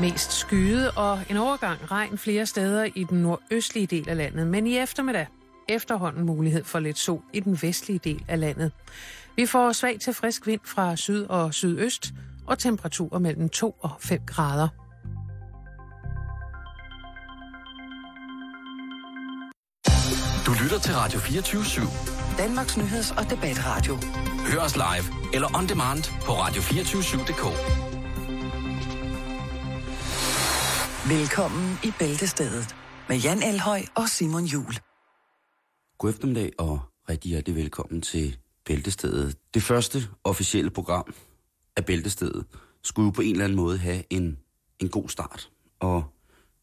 Mest skyde og en overgang regn flere steder i den nordøstlige del af landet, men i eftermiddag efterhånden mulighed for lidt sol i den vestlige del af landet. Vi får svag til frisk vind fra syd og sydøst og temperaturer mellem 2 og 5 grader. Du lytter til Radio 24 /7. Danmarks nyheds- og debatradio. Hør os live eller on demand på radio247.dk. Velkommen i Bæltestedet med Jan Elhøj og Simon Jul. God eftermiddag og rigtig hjertelig velkommen til Bæltestedet. Det første officielle program af Bæltestedet skulle jo på en eller anden måde have en, en god start. Og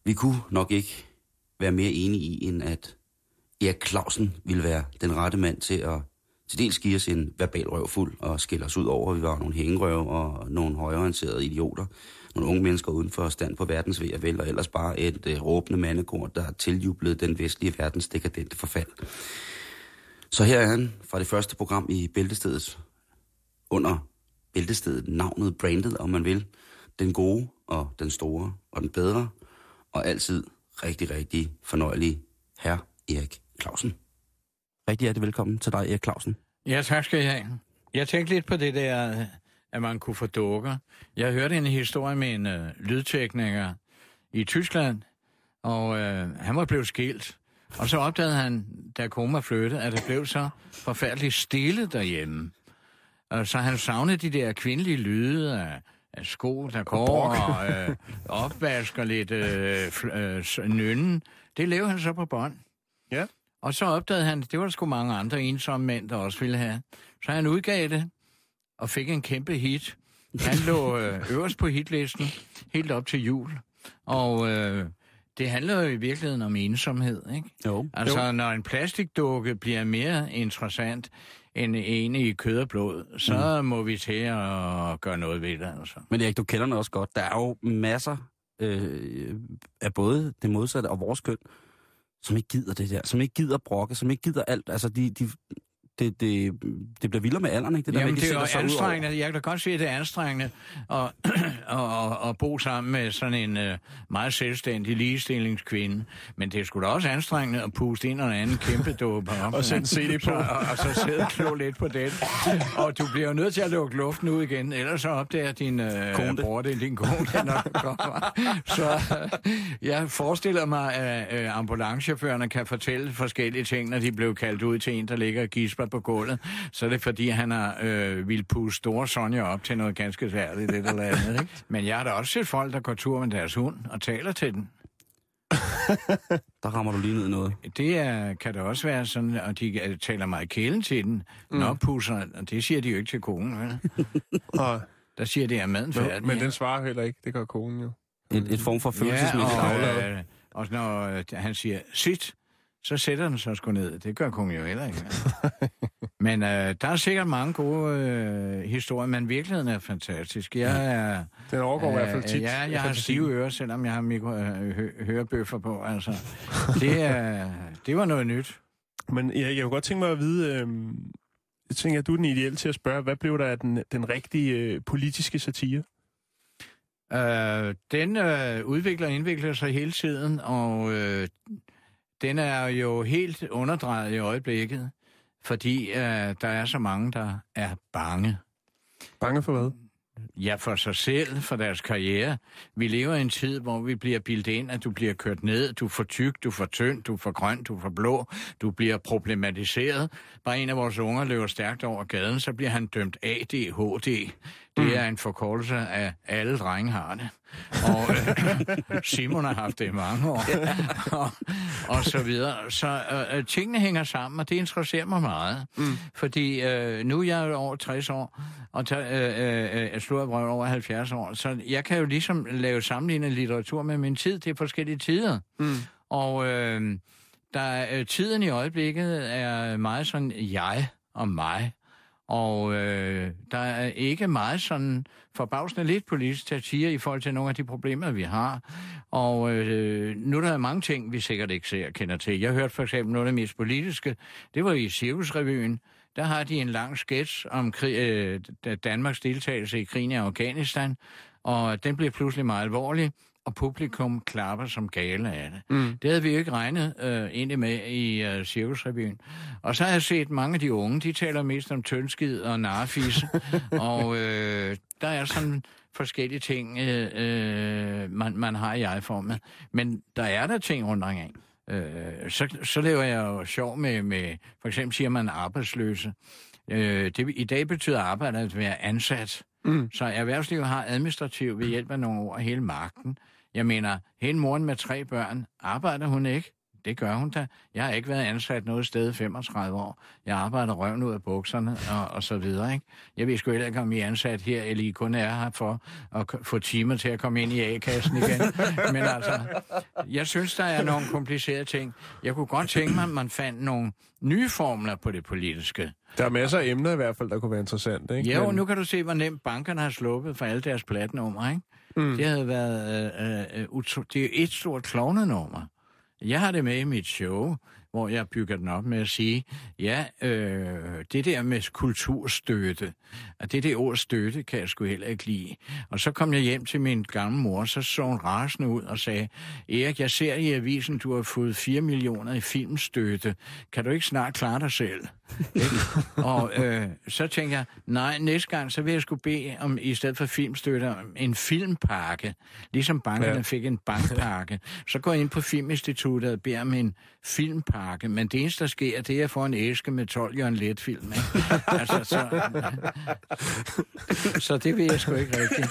vi kunne nok ikke være mere enige i, end at Erik Clausen ville være den rette mand til at til dels give os en verbal røv fuld og skille os ud over. Vi var nogle hængerøve og nogle højorienterede idioter. Nogle unge mennesker uden for stand på verdens ved vel, og ellers bare et øh, råbende mandekor, der har tiljublet den vestlige verdens dekadente forfald. Så her er han fra det første program i Bæltestedet, under Bæltestedet, navnet, brandet, om man vil. Den gode og den store og den bedre, og altid rigtig, rigtig fornøjelig herr Erik Clausen. Rigtig hjertelig velkommen til dig, Erik Clausen. Ja, tak skal I have. Jeg tænkte lidt på det der, at man kunne få dukker. Jeg hørte en historie med en uh, lydtekniker i Tyskland, og uh, han var blevet skilt. Og så opdagede han, da koma flyttede, at det blev så forfærdeligt stille derhjemme. Og så han savnede de der kvindelige lyde af, af sko, der går, og, og øh, opvask og lidt øh, øh, nynnen. Det levede han så på bånd. Ja. Og så opdagede han, det var der sgu mange andre ensomme mænd, der også ville have. Så han udgav det og fik en kæmpe hit. Han lå øh, øverst på hitlisten, helt op til jul. Og øh, det handler jo i virkeligheden om ensomhed, ikke? Jo. Altså, Jo. når en plastikdukke bliver mere interessant end en i kød og blod, så mm. må vi til at gøre noget ved det, altså. Men Erik, du kender den også godt. Der er jo masser øh, af både det modsatte og vores køn, som ikke gider det der, som ikke gider brokke, som ikke gider alt. Altså, de, de, det, det, det bliver vildere med alderen, ikke? Det, der Jamen, med, det de er sætter jo sig ud over. anstrengende. Jeg kan da godt se, at det er anstrengende at, at, at, at bo sammen med sådan en uh, meget selvstændig ligestillingskvinde. Men det er sgu da også anstrengende at puste ind og anden kæmpe dope op. Og sætte CD på. Så, og, og, så sidde og klå lidt på den. Og du bliver jo nødt til at lukke luften ud igen, ellers så opdager din uh, Kone. bror, det er din kone, når du kommer. Så uh, jeg forestiller mig, at uh, ambulancechaufførerne kan fortælle forskellige ting, når de blev kaldt ud til en, der ligger og gisper på gulvet. Så er det fordi, han har øh, ville puste store Sonja op til noget ganske særligt, det eller andet. Ikke? Men jeg har da også set folk, der går tur med deres hund og taler til den. Der rammer du lige ned noget. Det er, kan da også være sådan, og de øh, taler meget kælen til den, mm. når pusser, og det siger de jo ikke til konen, vel? Og, Der siger de, at maden færdig. men, men den svarer heller ikke. Det gør konen jo. Et, et form for følelsesmæssigt ja, aflad. og, øh, og når øh, han siger, sit, så sætter den sig sgu ned. Det gør konen jo heller ikke. men øh, der er sikkert mange gode øh, historier, men virkeligheden er fantastisk. Jeg er... Den overgår i hvert fald Øh, tit. Ja, jeg har stive ører, selvom jeg har mikro, øh, hø, hørebøffer på. Altså. Det, er, det var noget nyt. Men Erik, jeg kunne godt tænke mig at vide... Øh, jeg tænker, at du er den ideelle til at spørge, hvad blev der af den, den rigtige øh, politiske satire? Øh, den øh, udvikler og indvikler sig hele tiden, og øh, den er jo helt underdrejet i øjeblikket, fordi øh, der er så mange, der er bange. Bange for hvad? Ja, for sig selv, for deres karriere. Vi lever i en tid, hvor vi bliver bildet ind, at du bliver kørt ned, du er for tyk, du er for tynd, du er for grøn, du er for blå, du bliver problematiseret. Bare en af vores unger løber stærkt over gaden, så bliver han dømt ADHD. Det er en forkortelse af alle drenge har det. Og øh, Simon har haft det i mange år. og, og så videre. Så øh, øh, tingene hænger sammen, og det interesserer mig meget. Mm. Fordi øh, nu er jeg over 60 år, og der, øh, øh, jeg slår brød over 70 år. Så jeg kan jo ligesom lave sammenlignende litteratur med min tid. Det er forskellige tider. Mm. Og øh, der er, øh, tiden i øjeblikket er meget sådan jeg og mig. Og øh, der er ikke meget sådan forbavsende lidt politisk satire i forhold til nogle af de problemer, vi har. Og øh, nu er der mange ting, vi sikkert ikke ser og kender til. Jeg hørte for eksempel noget af det mest politiske. Det var i Cirkusrevyen. Der har de en lang sketch om krig, øh, Danmarks deltagelse i krigen i Afghanistan. Og den bliver pludselig meget alvorlig, og publikum klapper som gale af det. Mm. Det havde vi jo ikke regnet øh, egentlig med i øh, Cirkusrevyen. Og så har jeg set mange af de unge, de taler mest om tønskid og narfis, og øh, der er sådan forskellige ting, øh, øh, man, man har i iPhone. Men der er der ting rundt omkring. Øh, så, så laver jeg jo sjov med, med, for eksempel siger man arbejdsløse. Øh, det, I dag betyder arbejde at være ansat. Mm. Så erhvervslivet har administrativt ved hjælp af nogle ord hele magten. Jeg mener, hende moren med tre børn, arbejder hun ikke? Det gør hun da. Jeg har ikke været ansat noget sted i 35 år. Jeg arbejder røven ud af bukserne og, og så videre. Ikke? Jeg ved sgu heller ikke, om I er ansat her, eller I kun er her for at få timer til at komme ind i A-kassen igen. Men altså, jeg synes, der er nogle komplicerede ting. Jeg kunne godt tænke mig, at man fandt nogle nye formler på det politiske. Der er masser af emner i hvert fald, der kunne være interessant, ikke? Ja, og Men- nu kan du se, hvor nemt bankerne har sluppet for alle deres platnummer, ikke? Mm. Det havde været... Øh, øh, øh utro- det er et stort klovnenummer. Jeg har det med i mit show, hvor jeg bygger den op med at sige, ja, øh, det der med kulturstøtte, og det der ord støtte kan jeg sgu heller ikke lide. Og så kom jeg hjem til min gamle mor, så så hun rasende ud og sagde, Erik, jeg ser i avisen, du har fået 4 millioner i filmstøtte. Kan du ikke snart klare dig selv? Og øh, så tænker jeg, nej, næste gang, så vil jeg skulle bede om, i stedet for filmstøtte, om en filmpakke. Ligesom bankerne ja. fik en bankpakke. Så går jeg ind på Filminstituttet og beder om en filmpakke. Men det eneste, der sker, det er, at jeg får en æske med 12 Jørgen Let-film. Ikke? altså, så, så det ved jeg sgu ikke rigtigt.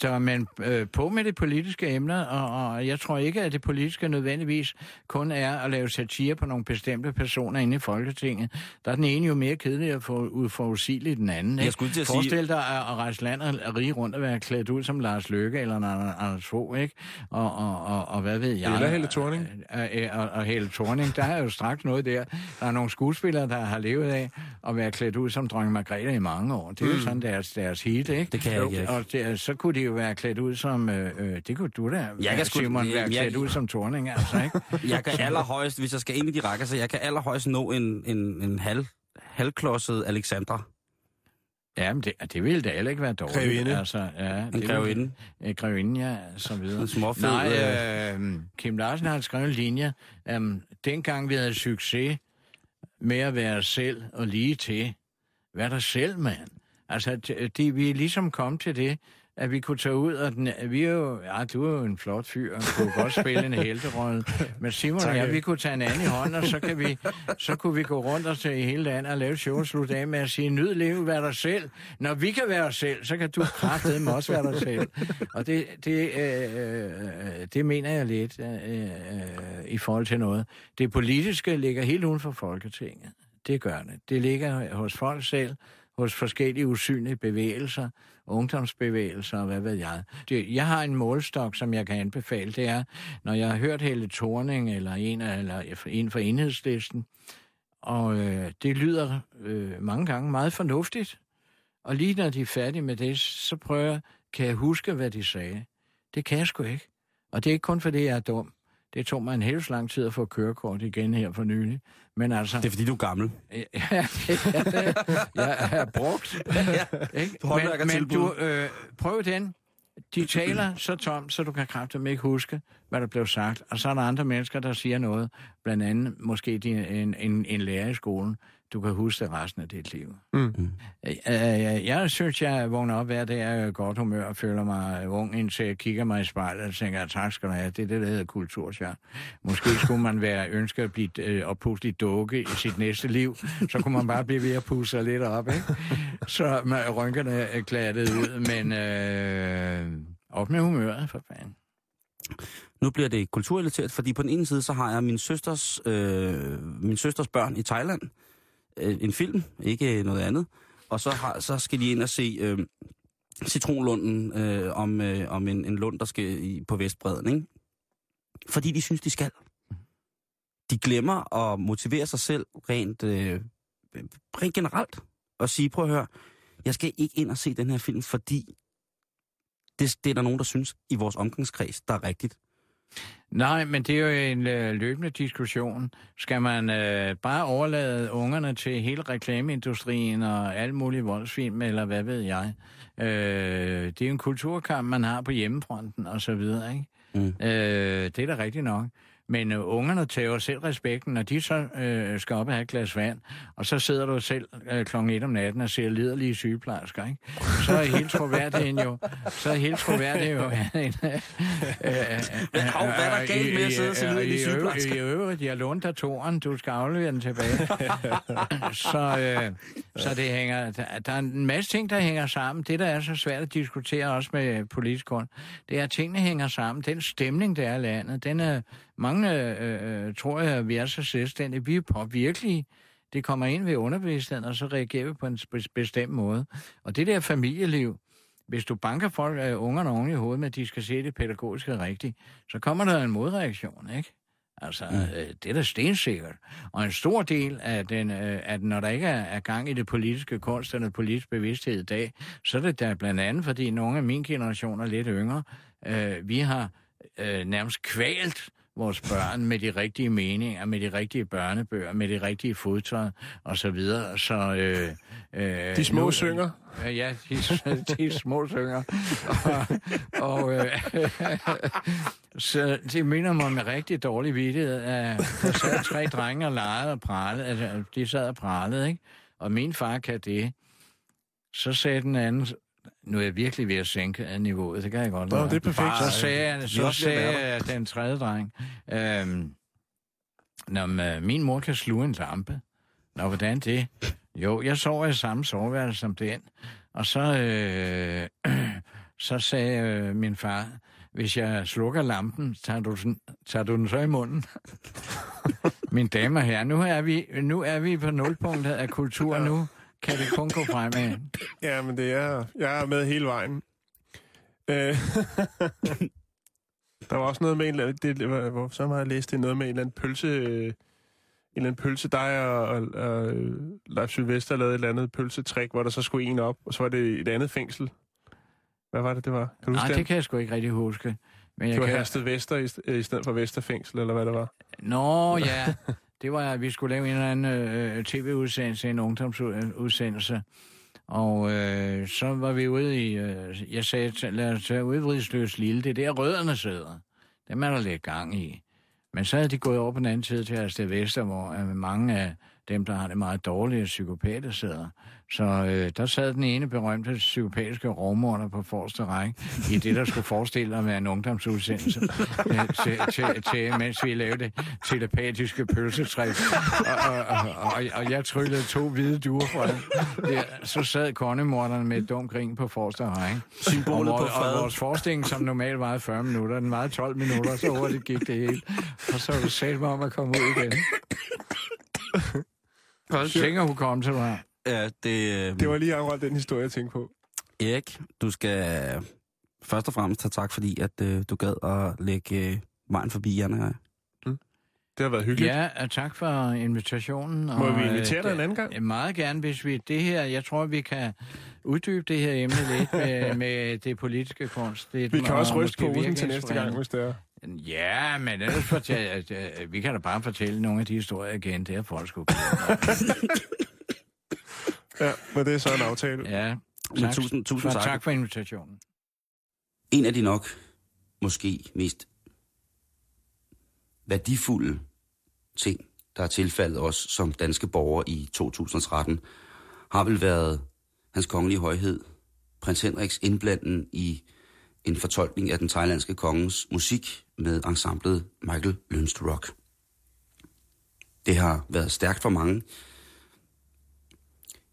Så men øh, på med det politiske emner, og, og jeg tror ikke, at det politiske nødvendigvis kun er at lave satire på nogle bestemte personer inde i Folketinget. Der er den ene jo mere kedelig og for, uforudsigelig den anden. Ikke? Jeg skulle til at sige- Forestil dig at, at rejse land og rige rundt og være klædt ud som Lars Løkke eller Anders- Fogh, ikke? Og, og, og, og hvad ved jeg? Eller Helle Thorning. Og, og, og Helle Thorning, der er jo straks noget der. Der er nogle skuespillere, der har levet af at være klædt ud som dronning Margrethe i mange år. Det er jo sådan deres, deres hit, ikke? Mm. Det kan jeg ikke. Og det, så kunne de jo være klædt ud som... Øh, øh, det kunne du da. Jeg kan sgu- Simon, være jeg- klædt ud som Thorning, altså, ikke? Jeg kan allerhøjst, hvis jeg skal ind i de rækker, så jeg kan allerhøjst nå en, en, en halv, halvklodset Alexandra. Ja, men det, det ville da heller ikke være dårligt. Grevinde. Altså, ja, En det grevinde. En grevinde, ja, så videre. En småfed, Nej, øh, Kim Larsen har skrevet en linje. Um, dengang vi havde succes med at være selv og lige til. Vær dig selv, mand. Altså, t- de, vi er ligesom kommet til det, at vi kunne tage ud, og den, vi er jo, ja, du er jo en flot fyr, og kunne godt spille en helterolle. Men Simon og jeg, vi kunne tage en anden i hånden, og så, kan vi, så kunne vi gå rundt og til i hele landet og lave et show og slutte af med at sige, nyd livet, vær dig selv. Når vi kan være os selv, så kan du kraftedeme også være dig selv. Og det, det, øh, øh, det mener jeg lidt øh, øh, i forhold til noget. Det politiske ligger helt uden for Folketinget. Det gør det. Det ligger hos folk selv, hos forskellige usynlige bevægelser, ungdomsbevægelser og hvad ved jeg. Det, jeg har en målstok, som jeg kan anbefale. Det er, når jeg har hørt Helle Thorning eller en, eller en fra enhedslisten, og øh, det lyder øh, mange gange meget fornuftigt. Og lige når de er færdige med det, så prøver jeg, kan jeg huske, hvad de sagde? Det kan jeg sgu ikke. Og det er ikke kun fordi, jeg er dum. Det tog mig en helt lang tid at få kørekort igen her for nylig. Men altså... Det er fordi, du er gammel. Ja, ja, det, jeg er brugt. Ikke? Men, men du, øh, prøv den. De taler så tomt, så du kan kraftigt ikke huske, hvad der blev sagt. Og så er der andre mennesker, der siger noget. Blandt andet måske din, en, en, en lærer i skolen. Du kan huske det resten af dit liv. Mm. Øh, øh, jeg synes, jeg vågner op hver dag er i godt humør og føler mig ung, indtil jeg kigger mig i spejlet og tænker, tak skal du have. Det er det, der hedder kultursjær. Måske skulle man være ønske at blive øh, opustet dukke i sit næste liv. Så kunne man bare blive ved at pusse sig lidt op, ikke? Så med rynkerne er glattet ud, men øh, op med humøret, for fanden. Nu bliver det kulturrelateret, fordi på den ene side, så har jeg min søsters, øh, min søsters børn i Thailand. Øh, en film, ikke øh, noget andet. Og så, har, så skal de ind og se øh, Citronlunden øh, om, øh, om en, en lund, der skal i, på Vestbreden, ikke? Fordi de synes, de skal. De glemmer at motivere sig selv rent, øh, rent generelt. Og sige, prøv at høre, jeg skal ikke ind og se den her film, fordi det, det er der nogen, der synes i vores omgangskreds, der er rigtigt. Nej, men det er jo en øh, løbende diskussion. Skal man øh, bare overlade ungerne til hele reklameindustrien og alle mulige voldsfilm, eller hvad ved jeg? Øh, det er jo en kulturkamp, man har på hjemmefronten og så videre, ikke? Mm. Øh, det er da rigtigt nok. Men øh, ungerne tager selv respekten, når de så øh, skal op og have et glas vand, og så sidder du selv øh, klokken 1 om natten og ser liderlige sygeplejersker, ikke? Så er helt troværdigheden jo... Så er helt troværdigheden jo... en, øh, øh, hvad er der galt med at sidde og se liderlige sygeplejersker? I øvrigt, jeg lånte dig toren, du skal aflevere den tilbage. så, øh, så det hænger... Der, der er en masse ting, der hænger sammen. Det, der er så svært at diskutere også med politisk grund, det er, at tingene hænger sammen. Den stemning, der er i landet, den er mange øh, øh, tror jeg, at vi er så selvstændige. Vi er påvirkelige. Det kommer ind ved underbevidstheden, og så reagerer vi på en bestemt måde. Og det der familieliv, hvis du banker folk af øh, ungerne oven i hovedet med, at de skal se det pædagogiske rigtigt, så kommer der en modreaktion, ikke? Altså, mm. øh, det er da stensikkert. Og en stor del af den, øh, at når der ikke er, er gang i det politiske kunst eller politisk bevidsthed i dag, så er det da blandt andet, fordi nogle af min generation er lidt yngre, øh, vi har øh, nærmest kvalt vores børn med de rigtige meninger, med de rigtige børnebøger, med det rigtige fodtøj og så videre. Så, øh, øh, de små nu, synger? Øh, ja, de, de små synger. og, og øh, så det minder mig med rigtig dårlig vidtighed, at der sad tre drenge og legede og pralede. Altså, de sad og pralede, ikke? Og min far kan det. Så sagde den anden, nu er jeg virkelig ved at sænke niveauet, det kan jeg godt Nå, det er perfekt. Så sagde, jeg, så sagde jeg den tredje dreng, øhm, når øh, min mor kan sluge en lampe, Nå, hvordan det? Jo, jeg sover i samme soveværelse som den. Og så, øh, så sagde øh, min far, hvis jeg slukker lampen, tager du, tager du den så i munden? Min damer her, nu er vi, nu er vi på nulpunktet af kultur nu kan det kun gå fremad. Ja, men det er, jeg er med hele vejen. Øh, der var også noget med en eller anden, det, hvor, så har jeg læst det, noget med en eller anden pølse, en eller anden pølse, dig og, og, og Leif Sylvester lavede et eller andet pølsetræk, hvor der så skulle en op, og så var det et andet fængsel. Hvad var det, det var? Kan du Nej, det kan jeg sgu ikke rigtig huske. Men jeg det var kan... Hersted Vester i, i stedet for Vesterfængsel, eller hvad det var? Nå, ja. det var, at vi skulle lave en eller anden øh, øh, tv-udsendelse, en ungdomsudsendelse. Og øh, så var vi ude i, øh, jeg sagde, lad os øh, tage udvridsløs lille, det er der rødderne sidder. Dem er der lidt gang i. Men så havde de gået over på den anden side til Astrid Vester, hvor øh, mange af dem, der har det meget dårlige psykopater sidder. Så øh, der sad den ene berømte psykopatiske rovmorder på forreste række i det, der skulle forestille at være en ungdomsudsendelse, øh, til, til, til, mens vi lavede det telepatiske pølsetræk. Og, og, og, og, og jeg tryllede to hvide duer fra det. Så sad kongemorderne med et dumt grin på forreste række. Symbolet og, på fad. Og vores forestilling, som normalt varede 40 minutter, den varede 12 minutter, så hurtigt gik det hele. Og så sagde mig om at komme ud igen. Tænker hukommelse, du har. Ja, det... Øh... Det var lige akkurat den historie, jeg tænkte på. Erik, du skal først og fremmest have tak, fordi at øh, du gad at lægge øh, vejen forbi Jan og jeg. Mm. Det har været hyggeligt. Ja, og tak for invitationen. Må og, vi invitere dig en anden gang? Øh, meget gerne, hvis vi det her... Jeg tror, vi kan uddybe det her emne lidt med, med det politiske kunst. Det, vi kan også ryste på til næste gang, hvis det er. Ja, men ellers fortæl, at, uh, vi kan da bare fortælle nogle af de historier igen. Det er folk sgu Ja, men det er så en aftale. Ja, tak. tusind, tusind tak. tak for invitationen. En af de nok måske mest værdifulde ting, der er tilfaldet os som danske borgere i 2013, har vel været hans kongelige højhed, prins Henriks indblanden i en fortolkning af den thailandske kongens musik med ensemblet Michael Lønst Rock. Det har været stærkt for mange.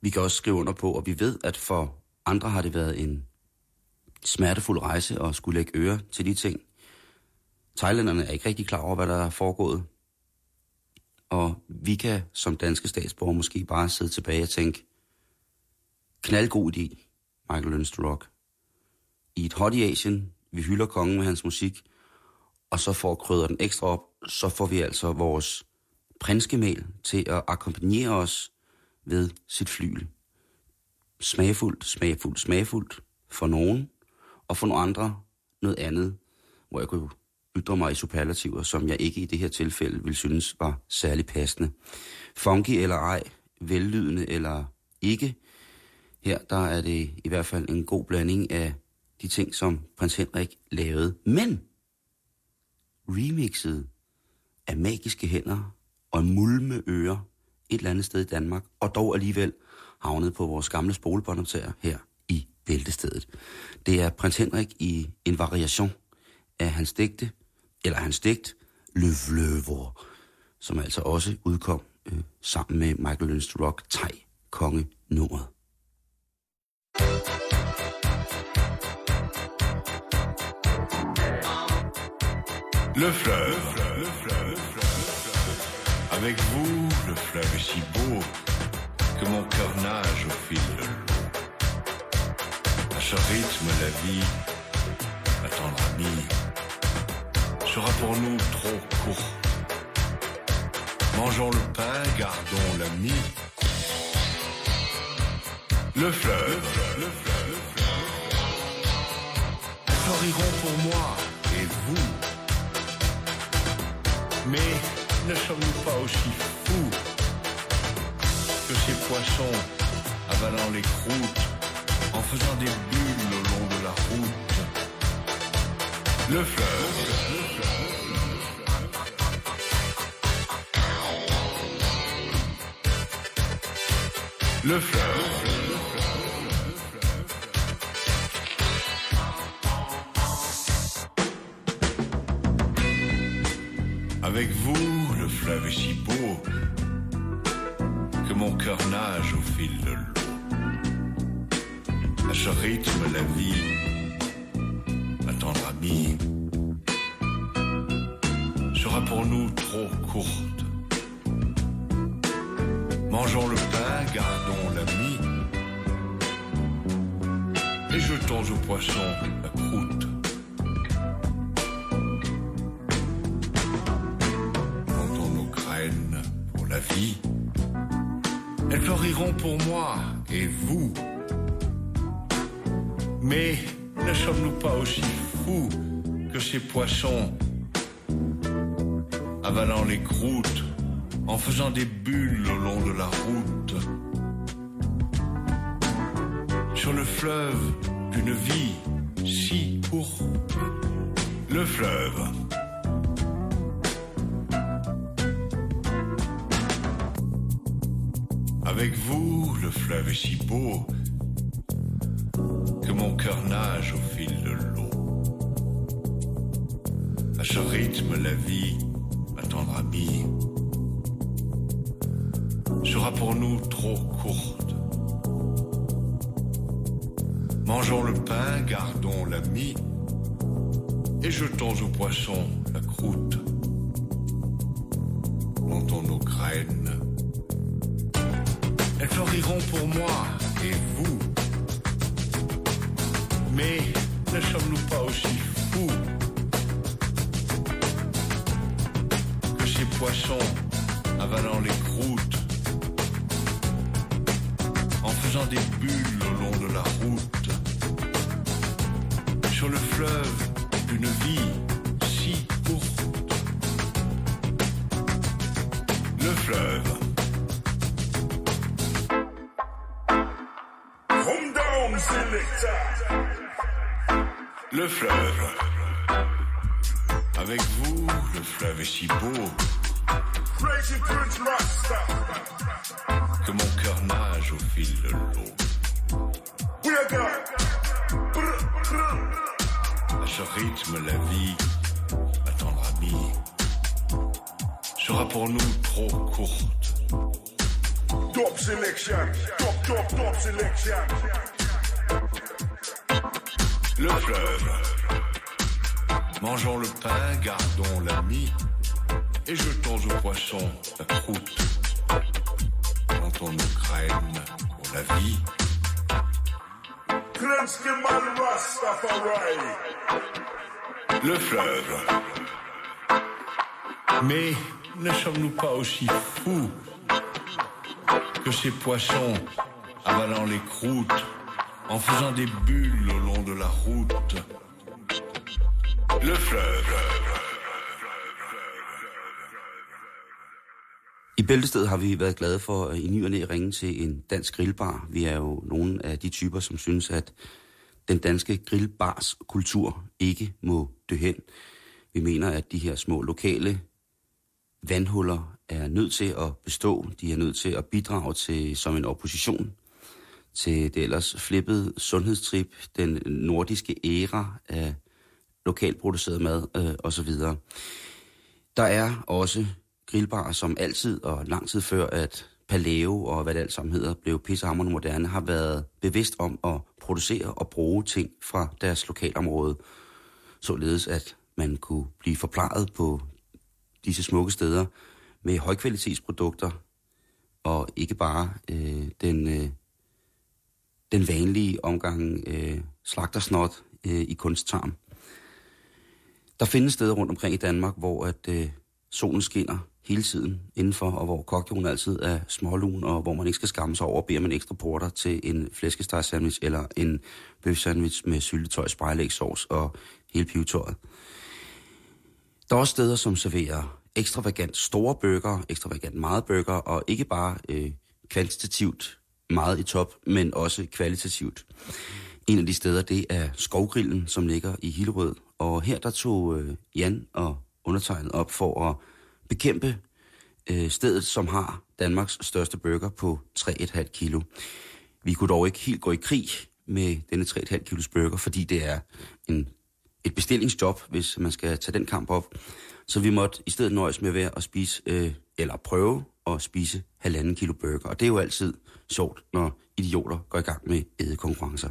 Vi kan også skrive under på, og vi ved, at for andre har det været en smertefuld rejse at skulle lægge øre til de ting. Thailanderne er ikke rigtig klar over, hvad der er foregået. Og vi kan som danske statsborger måske bare sidde tilbage og tænke, knaldgod idé, Michael Lønst Rock i et hot i Asien. Vi hylder kongen med hans musik. Og så får krydder den ekstra op, så får vi altså vores prinskemæl til at akkompagnere os ved sit flyl. Smagfuldt, smagfuldt, smagfuldt for nogen, og for nogle andre noget andet, hvor jeg kunne ytre mig i superlativer, som jeg ikke i det her tilfælde vil synes var særlig passende. Funky eller ej, vellydende eller ikke, her der er det i hvert fald en god blanding af de ting, som prins Henrik lavede. Men remixet af magiske hænder og mulme ører et eller andet sted i Danmark, og dog alligevel havnet på vores gamle spolebåndoptager her i Bæltestedet. Det er prins Henrik i en variation af hans digte, eller hans digt, Le Vløvor, som altså også udkom øh, sammen med Michael Lynch Rock, Thai Konge nummeret. Le fleuve, le fleuve, le fleuve. Avec vous, le fleuve est si beau que mon cœur nage au fil de l'eau. À ce rythme, la vie, ma tendre amie, sera pour nous trop court. Mangeons le pain, gardons l'ami. Le fleuve, le fleuve, le fleuve. Fleuriront pour moi et vous. Mais ne sommes-nous pas aussi fous que ces poissons avalant les croûtes en faisant des bulles au long de la route? Le fleuve, le fleuve. Le fleuve. Fleuve est si beau que mon cœur nage au fil de l'eau. À ce rythme, la vie, avalant les croûtes en faisant des bulles au long de la route. Sur le fleuve d'une vie si courte. Le fleuve. Avec vous, le fleuve est si beau que mon cœur nage au ce rythme, la vie, ma tendre amie, sera pour nous trop courte. Mangeons le pain, gardons l'ami, et jetons au poisson la croûte. Plantons nos graines elles fleuriront pour moi et vous. Mais ne sommes-nous pas aussi fous poissons avalant les croûtes en faisant des bulles ma tendre amie, sera pour nous trop courte. Top selection, top, top, top selection. Le fleuve. Mangeons le pain, gardons l'ami, et jetons aux poissons la croûte. Plantons nos graines pour la vie. Krensky Le fleuve. Mais ne sommes-nous pas aussi fous que ces poissons avalant les croûtes en faisant des bulles au long de la route Le fleuve. I Bæltested har vi været glade for øh, i ny og næ ringe til en dansk grillbar. Vi er jo nogle af de typer, som synes, at den danske grillbars kultur ikke må dø hen. Vi mener, at de her små lokale vandhuller er nødt til at bestå. De er nødt til at bidrage til som en opposition til det ellers flippede sundhedstrip, den nordiske æra af lokalt produceret mad øh, osv. Der er også grillbarer, som altid og lang tid før, at Paleo og hvad det alt sammen hedder, blev pissehammerende moderne, har været bevidst om at producere og bruge ting fra deres lokalområde, således at man kunne blive forplejet på disse smukke steder med højkvalitetsprodukter, og ikke bare øh, den, øh, den vanlige omgang øh, slagtersnot øh, i kunsttarm. Der findes steder rundt omkring i Danmark, hvor at øh, solen skinner hele tiden indenfor, og hvor kokjonen altid er smålun, og hvor man ikke skal skamme sig over, beder man ekstra porter til en flæskestegsandwich eller en bøf sandwich med syltetøj, spejlægsovs og hele pivetøjet. Der er også steder, som serverer ekstravagant store bøger, ekstravagant meget bøger, og ikke bare øh, kvantitativt meget i top, men også kvalitativt. En af de steder, det er Skovgrillen, som ligger i Hillerød. Og her der tog øh, Jan og undertegnet op for at bekæmpe øh, stedet, som har Danmarks største burger på 3,5 kilo. Vi kunne dog ikke helt gå i krig med denne 3,5 kilos burger, fordi det er en, et bestillingsjob, hvis man skal tage den kamp op. Så vi måtte i stedet nøjes med at være og spise, øh, eller prøve at spise halvanden kilo burger. Og det er jo altid sjovt, når idioter går i gang med ædekonkurrencer.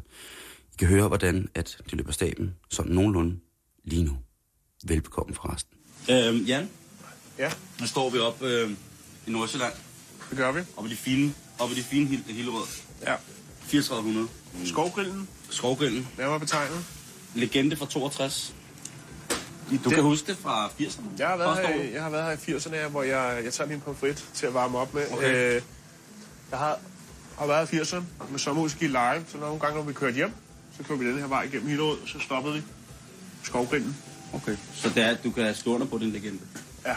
I kan høre, hvordan at det løber staben sådan nogenlunde lige nu. Velbekomme forresten. Øhm, Jan, Ja, nu står vi op øh, i Nordsjælland, det gør vi. oppe i de fine, oppe i de fine Hil- Hillerød. Ja. 3400. Skovgrillen, Skovgrillen. nærmere betegnet. Legende fra 62. I Du kan huske det fra 80'erne? Jeg har været, her, i- jeg har været her i 80'erne, her, hvor jeg, jeg tager min pomfrit til at varme op med. Okay. Øh, jeg har, har været i 80'erne med sommerudski live, så nogle gange, når vi kørte hjem, så kørte vi den her vej igennem Hillerød, så stoppede vi Skovgrillen. Okay, så det er, du kan stå under på din legende. Ja.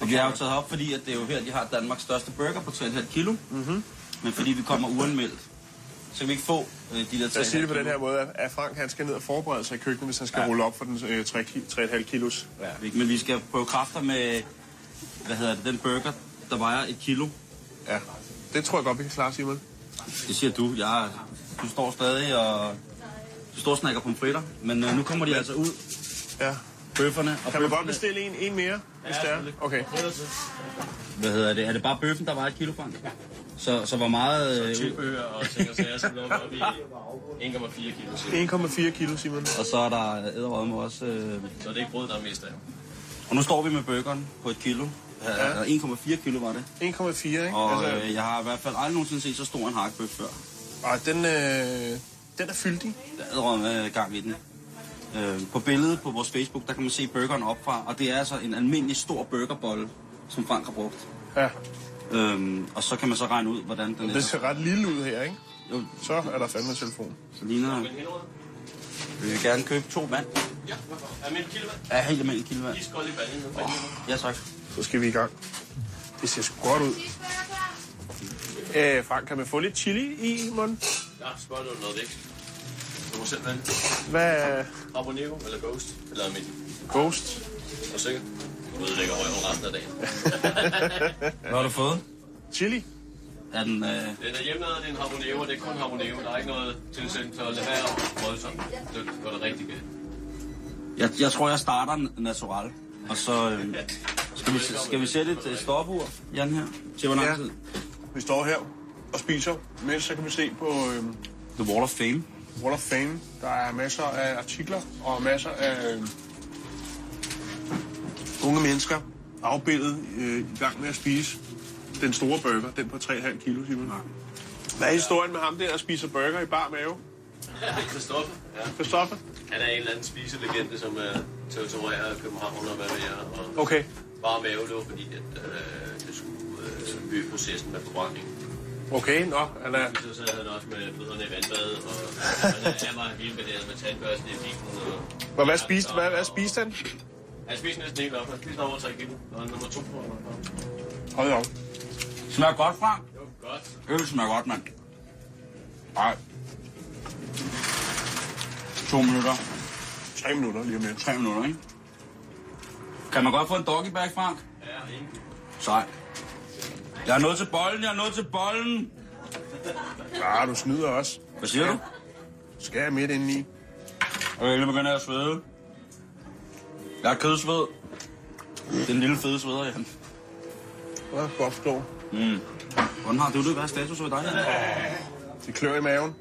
Og vi har jo taget op, fordi at det er jo her, de har Danmarks største burger på 3,5 kilo. Mm-hmm. Men fordi vi kommer uanmeldt, så kan vi ikke få øh, de der 3,5 Jeg siger det på den her måde, at- Frank han skal ned og forberede sig i køkkenet, hvis han skal Ja. rulle op for den øh, 3, ki- 3,5 kilos. Ja. Men vi skal prøve kræfter med, hvad hedder det, den burger, der vejer et kilo. Ja. Det tror jeg godt, vi kan klare, Simon. Det siger du. Jeg, du står stadig og... Du står og snakker pomfritter, men øh, nu kommer de altså ud, Ja. Bøfferne. Og Kan man godt bestille en, en mere, hvis det er? Okay. Hvad hedder det? Er det bare bøffen, der vejer et kilo, Frank? Så, så hvor meget... Øh, tilbehør og ting og sager, så lukker op i 1,4 kilo. cirka. 1,4 kilo, Simon. og så er der æderrømme også... Øh, Så det er ikke brød, der er mest af. og nu står vi med burgeren på et kilo. Ja. 1,4 kilo var det. 1,4, ikke? Og altså, øh, jeg har i hvert fald aldrig nogensinde set så stor en hakbøf før. og den, øh, den er fyldig. Der er æderrømme øh, gang i den. Øh, på billedet på vores Facebook, der kan man se burgeren opfra, og det er altså en almindelig stor burgerbolle, som Frank har brugt. Ja. Øhm, og så kan man så regne ud, hvordan den Det er. ser ret lille ud her, ikke? Jo, Så er der fandme telefon. så ligner... Vi vil gerne købe to vand. Ja, er min kilo vand? Ja, helt almindelig kildevand. Iskold i baljen. Ja, tak. Så skal vi i gang. Det ser sgu godt ud. Øh, Frank, kan man få lidt chili i munden? Ja, spørg noget væk. Du må selv vælge. Hvad er Habanero eller Ghost? Eller min. ghost? Er du sikker? Du ødelægger røven resten af dagen. Hvad har du fået? Chili? Er den... Øh... Den er hjemmelavet, det er en habanero, det er kun habanero. Der er ikke noget tilsætning, så lad være voldsomt. Det går det rigtig galt. Jeg, jeg tror, jeg starter natural. Og så øh, skal, vi, skal vi sætte et øh, stopur, Jan, her? Til hvor lang Ja. tid? Vi står her og spiser, mens så kan vi se på øh, The Wall of Fame. Wall of Fame. Der er masser af artikler og masser af øh, unge mennesker afbildet øh, i gang med at spise den store burger, den på 3,5 kilo, Simon. Hvad er historien med ham der, der spiser burger i bar mave? Christoffer, ja. Christoffer? Han er en eller anden spiselegende, som er territorierer København og hvad ved jeg. Og Okay. bare mave, det var fordi, at øh, det skulle øh, øge processen med forbrændingen. Okay, nå, han er... Så sad han også med fødderne i vandbad, og han, han var helt bedæret med tandbørsten i bilen. Og, Hvor hvad spiste, hvad, hvad spiste han? Han spiste næsten helt op. Han spiste over 3 kilo, og han er nummer to på. Hold op. Smager godt, Frank. Godt. Øl smager godt, mand. Nej. To minutter. Tre minutter lige om lidt. Tre minutter, ikke? Kan man godt få en doggybag, Frank? Ja, ingen. Sej. Jeg er nået til bolden, jeg er nået til bolden. Ja, du snyder også. Hvad siger du? Skal jeg midt indeni? Okay, nu begynder jeg at svede. Jeg er kødsved. Den lille fede sveder, Jan. Ja, godt forstå. Mm. Hvordan har du det? Hvad er status ved dig? Jan? Det klør i maven.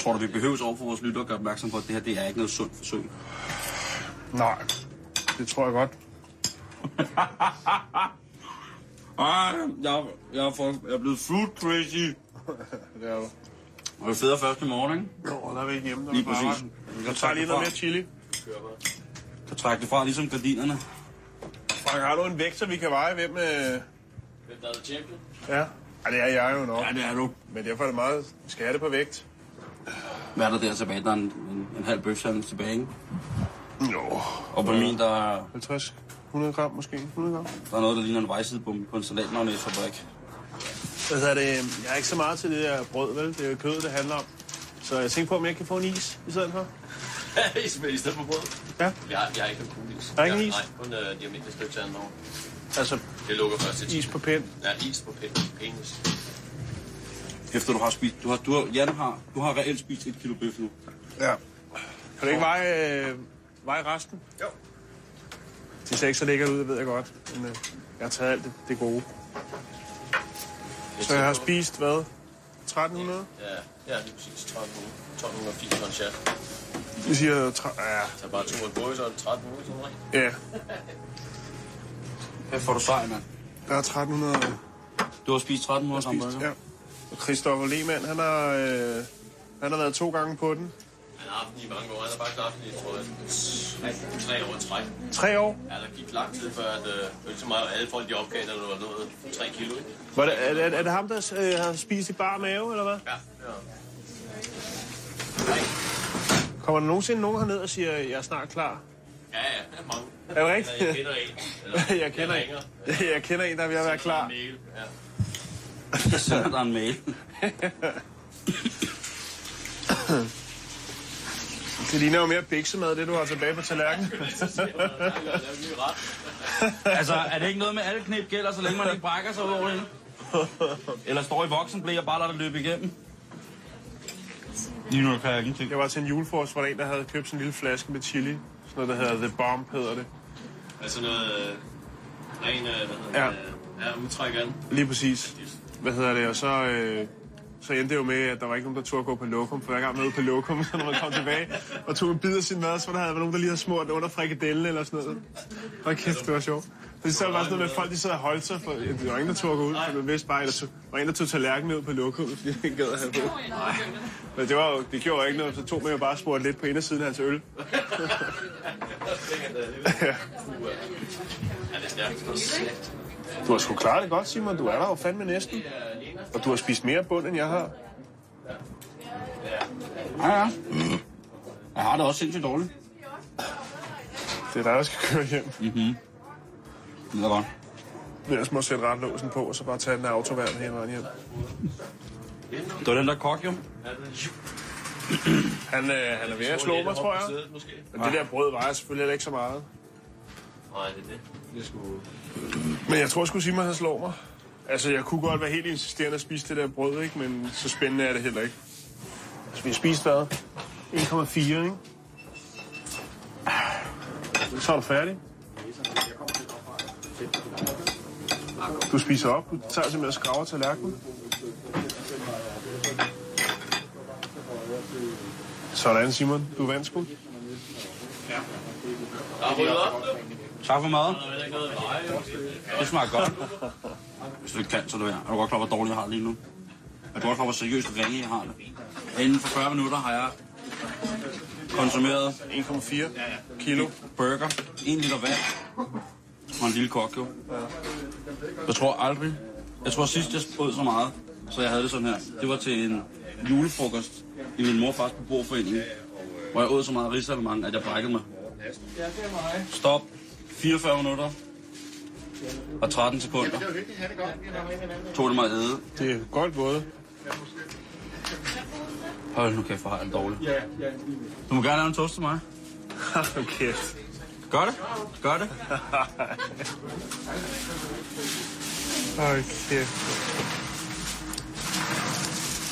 Tror du, vi behøves over for vores lytter at gøre opmærksom på, at det her det er ikke noget sundt forsøg? Nej, det tror jeg godt. Ej, jeg, jeg, er for, jeg er blevet food crazy. Det er du. Og det federe først i morgen, ikke? Jo, der er vi ikke hjemme. Der er Lige præcis. arbejde. Jeg tager lige noget mere chili. Kan trække det fra, ligesom gardinerne. Frank, har du en vægt, så vi kan veje, hvem... Øh... Hvem der er champion? Ja. ja, det er jeg jo nok. Ja, det er du. Men derfor er det meget... Det på vægt. Hvad er der der tilbage? Der er en, en, en halv bøfsandwich tilbage, ikke? Jo. Og på min, der, er- 50, 100 gram måske. 100 gram. der er noget, der ligner en vejsidebombe på en salatmagnæsfabrik. Hvad hedder det? Jeg er ikke så meget til det der brød, vel? Det er jo kød, det handler om. Så jeg tænker på, om jeg kan få en is i stedet for. I stedet for brød? Ja. Jeg har, jeg har ikke en kulis. Har ikke en is? Nej, kun øh, de almindelige stykker til anden år. Altså, Det lukker først til is på pind. Ja, is på pen- penis. Efter du har spist... Du har, du har, Jan har, du har reelt spist et kilo bøf nu. Ja. Kan du ikke veje, øh, veje resten? Jo. Det ser ikke så lækkert ud, det ved jeg godt. Men øh, jeg har taget alt det, det gode. Så jeg har spist, hvad? 1300? Ja, ja, lige præcis. 1300. 1280 for en chat. Vi siger... Tre, ja. Så bare to så er det 1300 sådan noget. ja. Hvad får du sej, mand? Der er 1300 Du har spist 1300 spist. hamburger? Ja. Og Christoffer Lehmann, han har, øh, han har været to gange på den. Den i mange år. Han har faktisk haft den i, tror jeg, tre år træk. Tre år. Ja, der gik lang tid før, at øh, så meget, alle folk de opgav, når det var noget 3 kilo. Ikke? Var det, er, er, er det ham, der øh, har spist i bar mave, eller hvad? Ja, ja. Kommer der nogensinde nogen herned og siger, jeg er snart klar? Ja, ja, der er mange. Er det rigtigt? Eller, jeg kender en. Eller, jeg, kender en, ringer. jeg kender en, der er ved at være klar. Mail, ja. Jeg sender dig en mail. Det ligner jo mere biksemad, det du har tilbage på tallerkenen. altså, er det ikke noget med, at alle knep gælder, så længe man ikke brækker sig over det? Eller står i voksenblæ og bare lader det løbe igennem? Lige nu kan jeg ingenting. Jeg var til en julefrokost, hvor der en, der havde købt sådan en lille flaske med chili. Sådan noget, der hedder The Bomb, hedder det. Altså noget øh, ren, øh, hvad hedder Ja. det, ja, udtræk af. Lige præcis. Hvad hedder det? Og så, øh, så endte det jo med, at der var ikke nogen, der turde gå på lokum. For hver gang man var ude på lokum, så når man kom tilbage og tog en bid af sin mad, så var der havde nogen, der lige havde smurt under frikadellen eller sådan noget. Hold kæft, det var sjovt. Så det så bare sådan noget med, at folk de sad og holdt sig, for ja, der var ingen, der turde gå ud, for man vidste bare, at der var en, der tog tallerkenen ud på lokum, fordi han ikke gad at have på. Men det, var jo, det gjorde jo ikke noget, så tog man jo bare og spurgte lidt på indersiden af hans øl. Ja, det er stærkt. Du har sgu klaret det godt, Simon. Du er der jo fandme næsten. Og du har spist mere bund, end jeg har. Ja, ja. Jeg har det også sindssygt dårligt. Det er dig, der skal køre hjem. Mhm. Det er godt. Men ellers må sætte retlåsen på, og så bare tage den af autoværn hele vejen hjem. Det var den der kok, jo. Han, øh, han er ved at slå mig, tror jeg. Men det der brød vejer selvfølgelig heller ikke så meget. Nej, det er det. Det er sgu... Men jeg tror sgu, Simon han slår mig. Altså, jeg kunne godt være helt insisterende at spise det der brød, ikke? Men så spændende er det heller ikke. Altså, vi har spist hvad? 1,4, ikke? Så er du færdig. Du spiser op. Du tager simpelthen og skraver tallerkenen. Sådan, Simon. Du vandt sgu. Der er ryddet op, du. Tak for maden. Det smager godt. Hvis du ikke kan, så er det værd. Er du godt klar, hvor dårligt jeg har det lige nu? Er du godt klar, hvor seriøst ringe jeg har det? Inden for 40 minutter har jeg konsumeret 1,4 kilo. burger, 1 liter vand og en lille kok, jo. Jeg tror aldrig, jeg tror sidst jeg spød så meget, så jeg havde det sådan her. Det var til en julefrokost i min morfars beboerforening, hvor jeg åd så meget risalemang, at jeg brækkede mig. Stop. 44 minutter. og 13 sekunder. Tog det mig æde. Det er godt gået. Hold nu kæft, hvor har jeg det dårligt. Du må gerne lave en toast til mig. okay. Gør det. Gør det. Okay.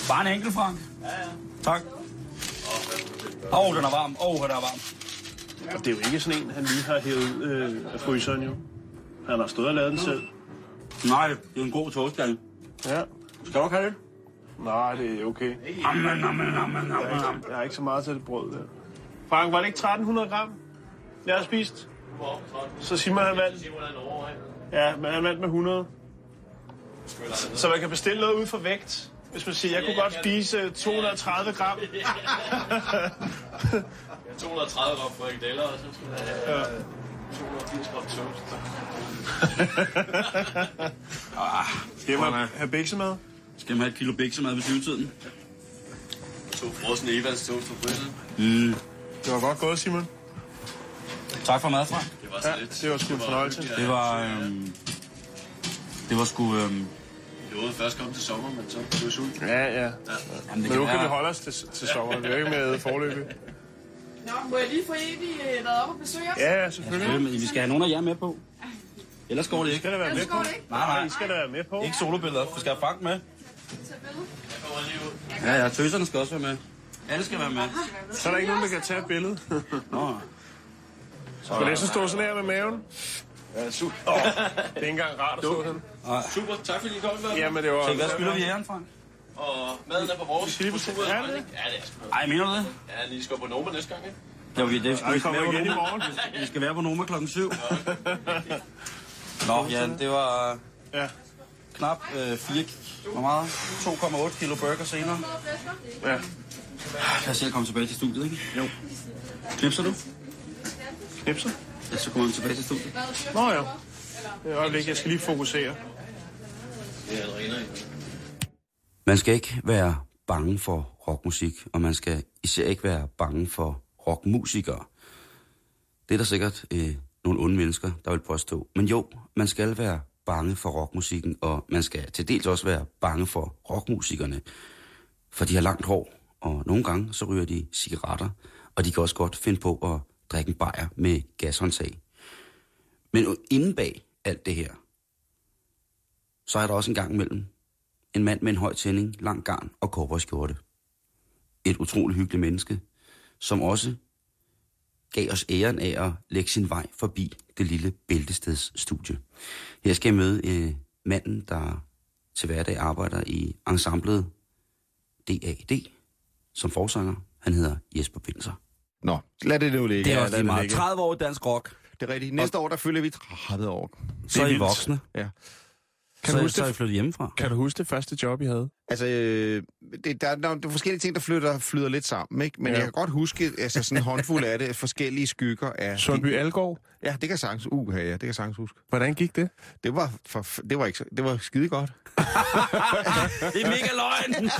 Bare en enkelt, Frank. Ja, ja. Tak. Åh, oh, den er varm. Åh, oh, den er varm. Og det er jo ikke sådan en, han lige har hævet ud øh, af fryseren, jo. Han har stået og lavet den selv. Nej, det er en god toastgang. Ja. Skal du ikke have det? Nej, det er okay. Amen, amen, amen, amen, Jeg har, ikke, jeg har ikke så meget til det brød der. Frank, var det ikke 1300 gram, jeg har spist? Så Simon han vandt. Ja, men han vandt med 100. Så man kan bestille noget ud for vægt. Hvis man siger, jeg kunne godt spise øh, 230 gram. 230 gram frikadeller, og så skal du have Ja. 280 gram toast. Skal man have biksemad? Skal man have et kilo biksemad ved syvtiden? To frosne Evans toast på. Mm. Det var godt gået, Simon. Tak for mad, Frank. Det var så Ja, lidt. det var sgu en fornøjelse. Det var... Øhm, det var sgu... Øhm, Det var først komme til sommer, men så blev jeg sulten. Ja, ja. jamen, det Men nu kan være- vi holde os til, til sommer. Vi er jo ikke med forløbig. Nå, må jeg lige få en, I øh, været op og besøge os? Ja, ja, selvfølgelig. Selvfølgelig, men Vi skal have nogen af jer med på. Ellers går det ikke. skal da være med Ellers på. Nej, nej. I skal da være med på. Ikke solobilleder. Vi skal have Frank med. Tag billede. Jeg kommer lige ud. Ja, ja. Tøserne skal også være med. Alle skal være med. Så er der ikke nogen, der kan tage et billede. Nå. Skal det så stå sådan her med maven? Ja, super. Oh, det er ikke engang rart at stå sådan. Super, tak fordi I kom. Jamen, det var... Så hvad skylder vi æren, Frank? Og maden er på vores. Skal vi på se- turen. er det? Ja, det er sgu. Ej, mener du det? Ja, I skal på Noma næste gang, ikke? Ja, vi, det, Ej, vi skal være på igen i Noma. morgen. Vi skal være på Noma klokken 7. Nå, ja, det var Ja. knap øh, 4... Hvor meget? 2,8 kilo burger senere. Ja. Lad os selv komme tilbage til studiet, ikke? Jo. Knipser du? Knipser. Ja, så kommer vi tilbage til studiet. Nå ja. Det er øjeblik, jeg skal lige fokusere. Det er Adrena, man skal ikke være bange for rockmusik, og man skal især ikke være bange for rockmusikere. Det er der sikkert øh, nogle onde mennesker, der vil påstå. Men jo, man skal være bange for rockmusikken, og man skal til dels også være bange for rockmusikerne. For de har langt hår, og nogle gange så ryger de cigaretter, og de kan også godt finde på at drikke en bajer med gashåndtag. Men inden bag alt det her, så er der også en gang imellem en mand med en høj tænding, lang garn og cowboyskjorte. Et utroligt hyggeligt menneske, som også gav os æren af at lægge sin vej forbi det lille Bæltesteds studie. Her skal jeg møde øh, manden, der til hverdag arbejder i ensemblet DAD som forsanger. Han hedder Jesper Binser. Nå, lad det nu ligge. Det er også lige meget. ligge. 30 år dansk rock. Det er rigtigt. Næste år, der fylder vi 30 år. Så er I voksne. Ja. Kan så, du huske så er det? flyttet hjemmefra. Kan du huske det første job, I havde? Altså, øh, det, der, der, der er forskellige ting, der flytter, flyder lidt sammen, ikke? Men Ja. jeg kan godt huske, altså sådan en håndfuld af det, forskellige skygger af... Sundby Algård. Ja, det kan jeg sagtens, uh, ja, det kan jeg sagtens huske. Hvordan gik det? Det var, for, det var, ikke, det var skide godt. Det er mega løgn!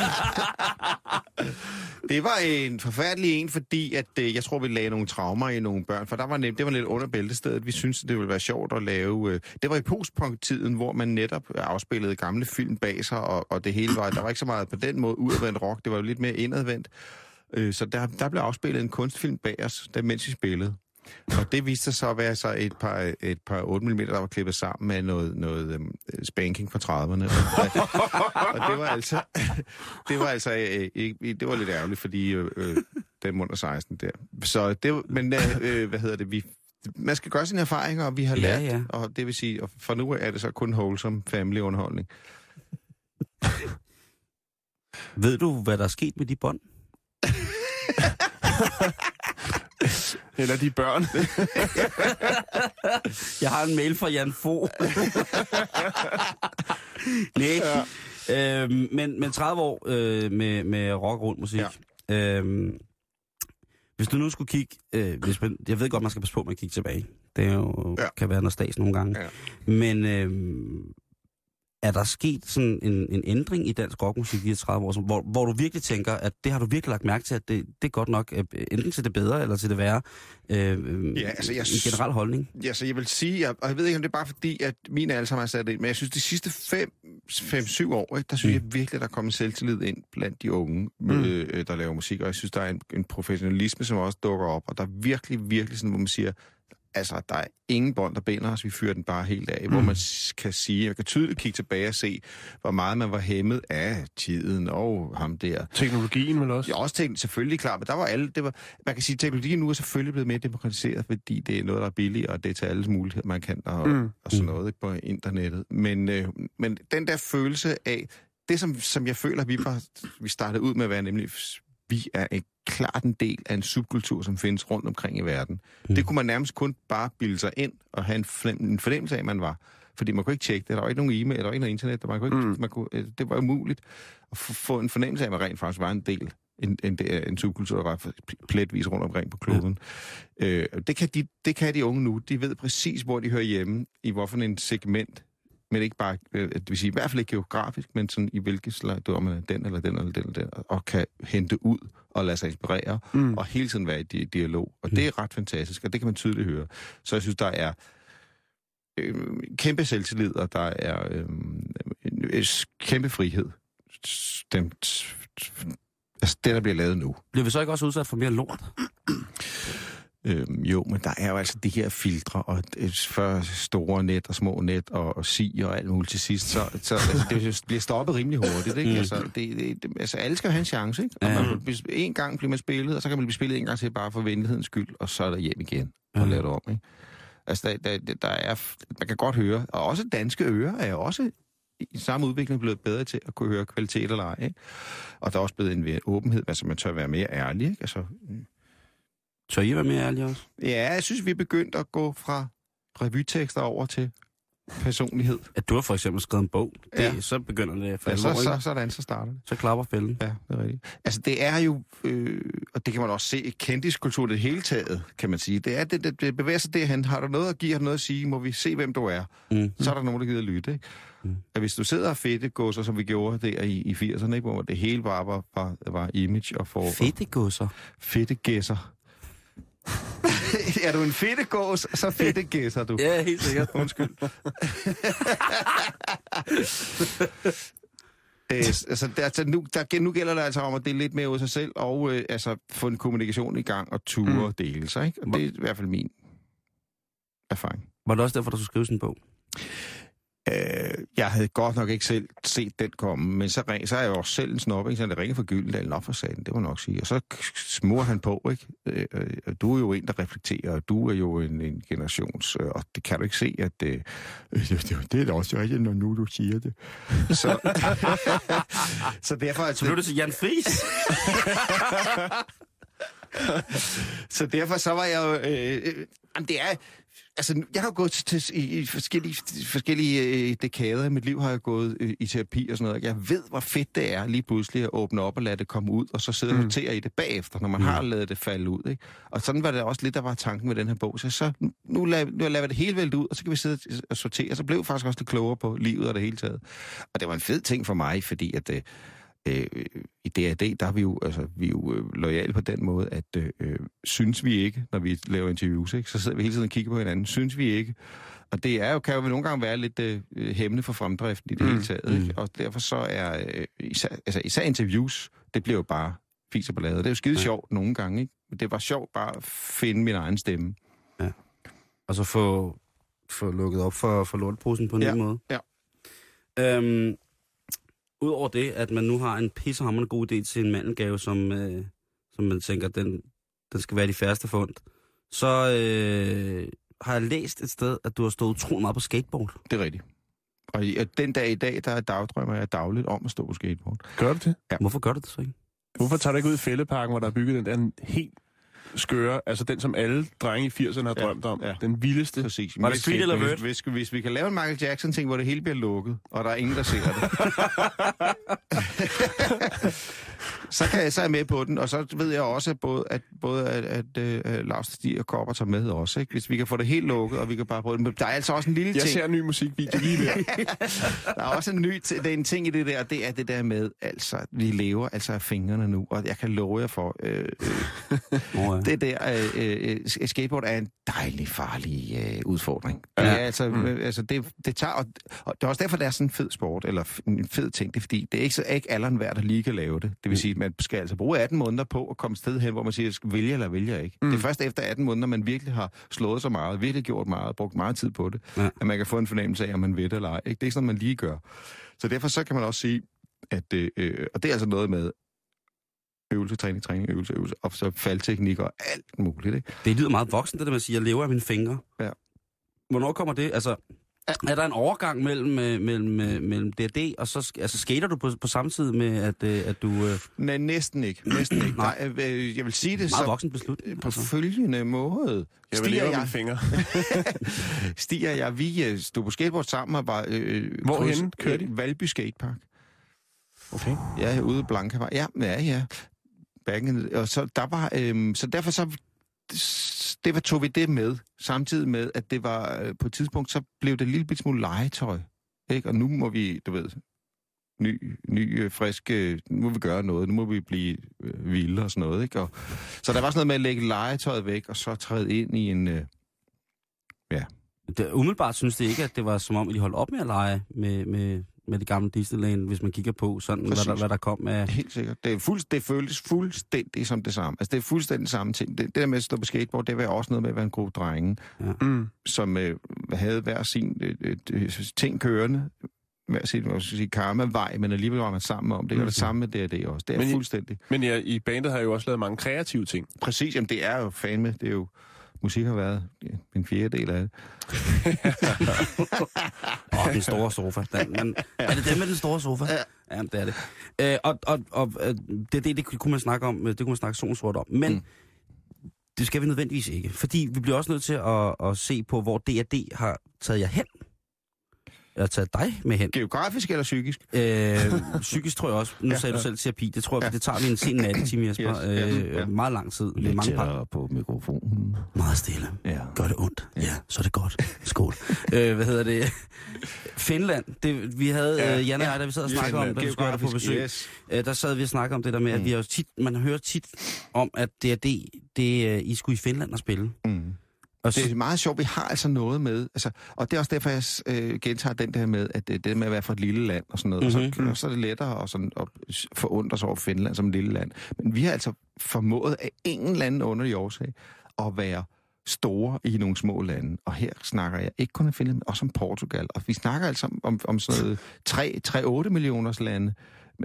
Det var en forfærdelig en, fordi at, øh, jeg tror, vi lagde nogle traumer i nogle børn, for der var nemt, det var lidt under bæltestedet. Vi syntes, det ville være sjovt at lave... Øh, det var i postpunk-tiden, hvor man netop afspillede gamle film bag sig, og, og det hele var... Der var ikke så meget på den måde udadvendt rock, det var jo lidt mere indadvendt. Øh, så der, der blev afspillet en kunstfilm bag os, der, mens vi spillede. Og det viste sig så at være så et par, et par 8 mm, der var klippet sammen med noget, noget øhm, spanking fra 30'erne. og det var altså, det var altså øh, ikke, det var lidt ærgerligt, fordi øh, øh, den under 16 der. Så det, men øh, øh, hvad hedder det, vi, man skal gøre sine erfaringer, og vi har Ja, lært, ja. og det vil sige, og for nu er det så kun wholesome family underholdning. Ved du, hvad der er sket med de bånd? Eller de børn? Jeg har en mail fra Jan Fo. Nej, ja. øhm, men, men 30 år øh, med, med rock og musik. Ja. Øhm, hvis du nu skulle kigge, øh, hvis man, jeg ved godt, man skal passe på med at kigge tilbage. Det er jo, ja. Kan være noget stas nogle gange. Ja. Men øhm, er der sket sådan en, en ændring i dansk rockmusik i de her 30 år, hvor, hvor du virkelig tænker, at det har du virkelig lagt mærke til, at det, det er godt nok øh, enten til det bedre eller til det værre? Øh, Ja, altså, jeg en generel holdning? Ja, så jeg vil sige, jeg, og jeg ved ikke, om det er bare fordi, at mine alle sammen er sat ind, men jeg synes, de sidste 5-7 år, der synes Mm. jeg virkelig, der er kommet selvtillid ind blandt de unge, Mm. øh, øh, der laver musik, og jeg synes, der er en, en professionalisme, som også dukker op, og der er virkelig, virkelig sådan, hvor man siger, altså, der er ingen bånd, der binder os, vi fyrer den bare helt af, mm. hvor man kan sige, jeg kan tydeligt kigge tilbage og se, hvor meget man var hæmmet af tiden og ham der. Teknologien vel også? Jeg har også tænkt, selvfølgelig klart, men der var alle, det var, man kan sige, at teknologien nu er selvfølgelig blevet mere demokratiseret, fordi det er noget, der er billigt, og det er til alles muligheder, man kan, og, Mm. mm. og sådan noget ikke, på internettet. Men, øh, men den der følelse af, det som, som jeg føler, vi, var, vi startede ud med at være, nemlig, vi er en, klart en del af en subkultur, som findes rundt omkring i verden. Mm. Det kunne man nærmest kun bare bilde sig ind, og have en, fornem- en fornemmelse af, at man var. Fordi man kunne ikke tjekke det. Der var ikke nogen e-mail, der var ikke noget internet. Der man kunne ikke, Mm. man kunne, øh, det var umuligt at få- en fornemmelse af, at man rent faktisk var en del en, en, en subkultur, der var pl- pletvis rundt omkring på kloden. Ja. Øh, det, kan de, det kan de unge nu. De ved præcis, hvor de hører hjemme, i hvorfor en segment, men ikke bare, øh, det vil sige i hvert fald ikke geografisk, men sådan i hvilket slag, du man er den eller den eller den eller den, og kan hente ud og lade sig inspirere, Mm. og hele tiden være i di- dialog. Og det er ret fantastisk, og det kan man tydeligt høre. Så jeg synes, der er øh, kæmpe selvtillid, og der er øh, en kæmpe frihed. Dem, altså det, der bliver lavet nu. Bliver vi så ikke også udsat for mere lort? Øhm, jo, men der er jo altså de her filtre, og et for store net og små net og, og sig og alt muligt til sidst, så, så altså, det bliver stoppet rimelig hurtigt. Ikke? Mm. Altså, det, det, det, altså, alle skal have en chance, ikke? Og man, en gang bliver man spillet, og så kan man blive spillet en gang til bare for venlighedens skyld, og så er der hjem igen og Ja. lave det om. Ikke? Altså, der, der, der er, man kan godt høre, og også danske ører er også i samme udvikling blevet bedre til at kunne høre kvalitet eller ej. Ikke? Og der er også blevet en åbenhed, altså man tør være mere ærlig. Ikke? Altså, Tør I være mere ærlige også? Ja, jeg synes, vi er begyndt at gå fra revytekster over til personlighed. At du har for eksempel skrevet en bog, det, Ja. så begynder det for Ja, så, ikke? så, sådan, så starter det. så klapper fælden. Ja, det er rigtigt. Altså, det er jo, øh, og det kan man også se, i kendiskultur det hele taget, kan man sige. Det er det, det, det bevæger sig derhen. Har du noget at give, har du noget at sige, må vi se, hvem du er. Mm. Så er der nogen, der gider lytte, ikke? Mm. At hvis du sidder og fedtegåser, som vi gjorde der i, i 80'erne, ikke? hvor det hele bare var, var, var image og for... Fedtegåser. Fedtegæsser. er du en fedtegås, så fedtegæsser du. Ja, helt sikkert. Undskyld. Øh, altså, der, altså nu, der, nu gælder det altså om at dele lidt mere ud af sig selv, og øh, altså, få en kommunikation i gang og ture mm. dele sig. Ikke? Og det er i hvert fald min erfaring. Var det også derfor, du skulle skrive sådan en bog? Øh, jeg havde godt nok ikke selv set den komme, men så, ring, så er jeg jo også selv en snop, ikke? så det ringer for Gyldendal nok for sagen, det må nok sige. Og så smur han på, ikke? Øh, øh, du er jo en, der reflekterer, og du er jo en, en generations, øh, og det kan du ikke se, at øh, det, det er da også rigtigt, når nu du siger det. Så, så derfor... Så blev det til Jan Friis. så derfor så var jeg jo... Øh, øh, det er... Altså, jeg har gået til, i, i forskellige, forskellige øh, dekader i mit liv, har jeg gået øh, i terapi og sådan noget. Jeg ved, hvor fedt det er lige pludselig at åbne op og lade det komme ud, og så sidde og Mm. notere i det bagefter, når man Mm. har lavet det falde ud. Ikke? Og sådan var det også lidt, der var tanken med den her bog. Så, så nu, lader, nu lader vi det hele vælte ud, og så kan vi sidde og sortere. Og så blev jeg faktisk også lidt klogere på livet og det hele taget. Og det var en fed ting for mig, fordi at... Øh, øh, i DAD, der er vi jo, altså, vi er jo øh, lojale på den måde, at øh, øh, synes vi ikke, når vi laver interviews, ikke? så sidder vi hele tiden og kigger på hinanden, synes vi ikke. Og det er jo, kan jo nogle gange være lidt øh, hæmmende for fremdriften i det Mm, hele taget. Ikke? mm. Og derfor så er øh, især, altså, især interviews, det bliver jo bare fis og ballade. Det er jo skide Ja. sjovt nogle gange, ikke? Men det var sjovt bare at finde min egen stemme. Og så få, få lukket op for, for lortposen på en Ja, ny måde. ja. Øhm, Udover det, at man nu har en pissehammerende god idé til en mandelgave, som, øh, som man tænker, den, den skal være de færreste fund, så øh, har jeg læst et sted, at du har stået utrolig meget på skateboard. Det er rigtigt. Og i- den dag i dag, der dagdrømmer jeg dagligt om at stå på skateboard. Gør du det? Ja. Hvorfor gør du det så ikke? Hvorfor tager du ikke ud i fældeparken, hvor der er bygget den der helt skøre, altså den, som alle drenge i 80'erne har Ja, drømt om. ja. Den vildeste. Præcis. Var det street eller hvis, vert? hvis, hvis vi kan lave en Michael Jackson-ting, hvor det hele bliver lukket, og der er ingen, der ser det, så, kan jeg, så er jeg med på den, og så ved jeg også, at både, at, både at, at, at Lars Stig og Kopper tager med også, ikke? hvis vi kan få det helt lukket, og vi kan bare prøve det. Men der er altså også en lille Jeg ting. ser en ny musikvideo lige der. Der er også en ny det er en ting i det der, og det er det der med, altså, vi lever altså af fingrene nu, og jeg kan love jer for, øh, øh, ja. det der øh, øh, skateboard er en dejlig farlig øh, udfordring. Det er altså, øh, altså det, det tager, og, og det er også derfor, det er sådan en fed sport, eller en fed ting, det er fordi, det er ikke, så, ikke alle en hver, der lige kan lave det. Det vil sige, at man skal altså bruge 18 måneder på at komme sted hen, hvor man siger, skal vælge eller vælge jeg ikke. Mm. Det er først efter 18 måneder, man virkelig har slået så meget, virkelig gjort meget, brugt meget tid på det, Ja. ja. at man kan få en fornemmelse af, om man ved det eller ej. Ikke? Det er ikke sådan, man lige gør. Så derfor så kan man også sige, at, øh, øh, og det er altså noget med øvelse, træning, træning, øvelse, øvelse, og så faldteknik og alt muligt. Ikke? Det lyder meget voksen, det der med at sige, jeg lever af mine fingre. Ja. Hvornår kommer det? Altså, er der en overgang mellem, øh, mellem, øh, mellem D&D, og så altså, skater du på, på samme tid med, at, øh, at du... Øh, Nej, næsten ikke. Næsten ikke. Nej. Øh, jeg vil sige det meget så voksen beslutning. på følgende måde. Jeg vil leve af mine fingre. stiger jeg, vi stod på skateboard sammen og var... Øh, de? øh, Valby Skatepark. Okay. Ja, ude i Blankavej. Ja, ja, ja. Back in og så der var... Øh, så derfor så... Det var, tog vi det med, samtidig med, at det var øh, på et tidspunkt, så blev det en lille smule legetøj. Ikke? Og nu må vi, du ved, ny, ny friske frisk, øh, nu må vi gøre noget, nu må vi blive øh, vilde og sådan noget. Ikke? Og, så der var sådan noget med at lægge legetøjet væk, og så træde ind i en... Øh, Det, umiddelbart synes det ikke, at det var som om, at de holdt op med at lege med, med, med det gamle Disneyland, hvis man kigger på, sådan, hvad Præcis. der, hvad der kom af... Helt sikkert. Det, er fuld, det føltes fuldstændig som det samme. Altså, det er fuldstændig samme ting. Det, det der med at stå på skateboard, det var også noget med at være en gruppe drenge, Mm. som øh, havde hver sin øh, øh, ting kørende. Hver sin, hvad skal sige, karma-vej, men alligevel var man sammen om det. Og det samme med det, det også. Det er Men I- fuldstændig. Men ja, i bandet har jeg jo også lavet mange kreative ting. Præcis, jamen det er jo fandme, det er jo... Musik har været en fjerde del af det. Åh, oh, den store sofa. Den, men, er det den med den store sofa? Ja. ja det er det. Øh, og og, og øh, det, det, det kunne man snakke om, det kunne man snakke sort om. Men mm. det skal vi nødvendigvis ikke. Fordi vi bliver også nødt til at, at se på, hvor D&D har taget jer hen. Jeg har taget dig med hen. Geografisk eller psykisk? Øh, psykisk tror jeg også. Nu Ja, ja, sagde du ja. selv terapi. Det tror jeg, Ja. ja. det tager vi en sen nattetime, Jesper. Yes, ja, øh, ja. Meget lang tid. Med mange par. på mikrofonen. Meget stille. Ja. Gør det ondt? Ja, så er det godt. Skål. øh, hvad hedder det? Finland. Det, vi havde, Ja. ja. øh, Jan og jeg, da vi sad og snakkede om, da vi skulle på besøg. Yes. Øh, der sad vi og snakkede om det der med, at Mm. vi har tit, man hører tit om, at D&D, det, øh, I skulle i Finland og spille. Mm. Og Det er meget sjovt, vi har altså noget med, altså, og det er også derfor, jeg øh, gentager den der med, at det, det med at være fra et lille land og sådan noget, mm-hmm. og, så, Mhm. og så er det lettere at, sådan, at forundre sig over Finland som et lille land. Men vi har altså formået af en eller anden under i årsag at være store i nogle små lande. Og her snakker jeg ikke kun om Finland, men også om Portugal. Og vi snakker altså om, om, om sådan noget 3-8 millioners lande.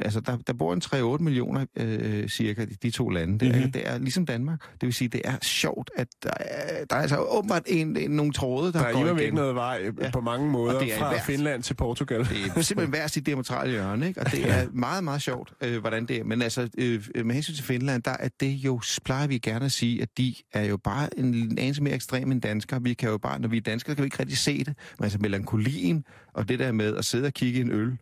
Altså, der, der bor en 3-8 millioner øh, cirka, de, de to lande. Det er, Mhm. det er ligesom Danmark. Det vil sige, det er sjovt, at der er, der er altså åbenbart en, en, nogle tråde, der, Der er går imod igen. ikke noget vej Ja. ja. på mange måder det er fra hvert- Finland til Portugal. Det er simpelthen hver sit diametrale hjørne, ikke? Og det er meget, meget sjovt, øh, hvordan det er. Men altså, øh, med hensyn til Finland, der er det jo, plejer vi gerne at sige, at de er jo bare en anelse mere ekstrem end danskere. Vi kan jo bare, når vi er danskere, kan vi ikke rigtig se det. Men altså melankolien, og det der med at sidde og kigge i en øl,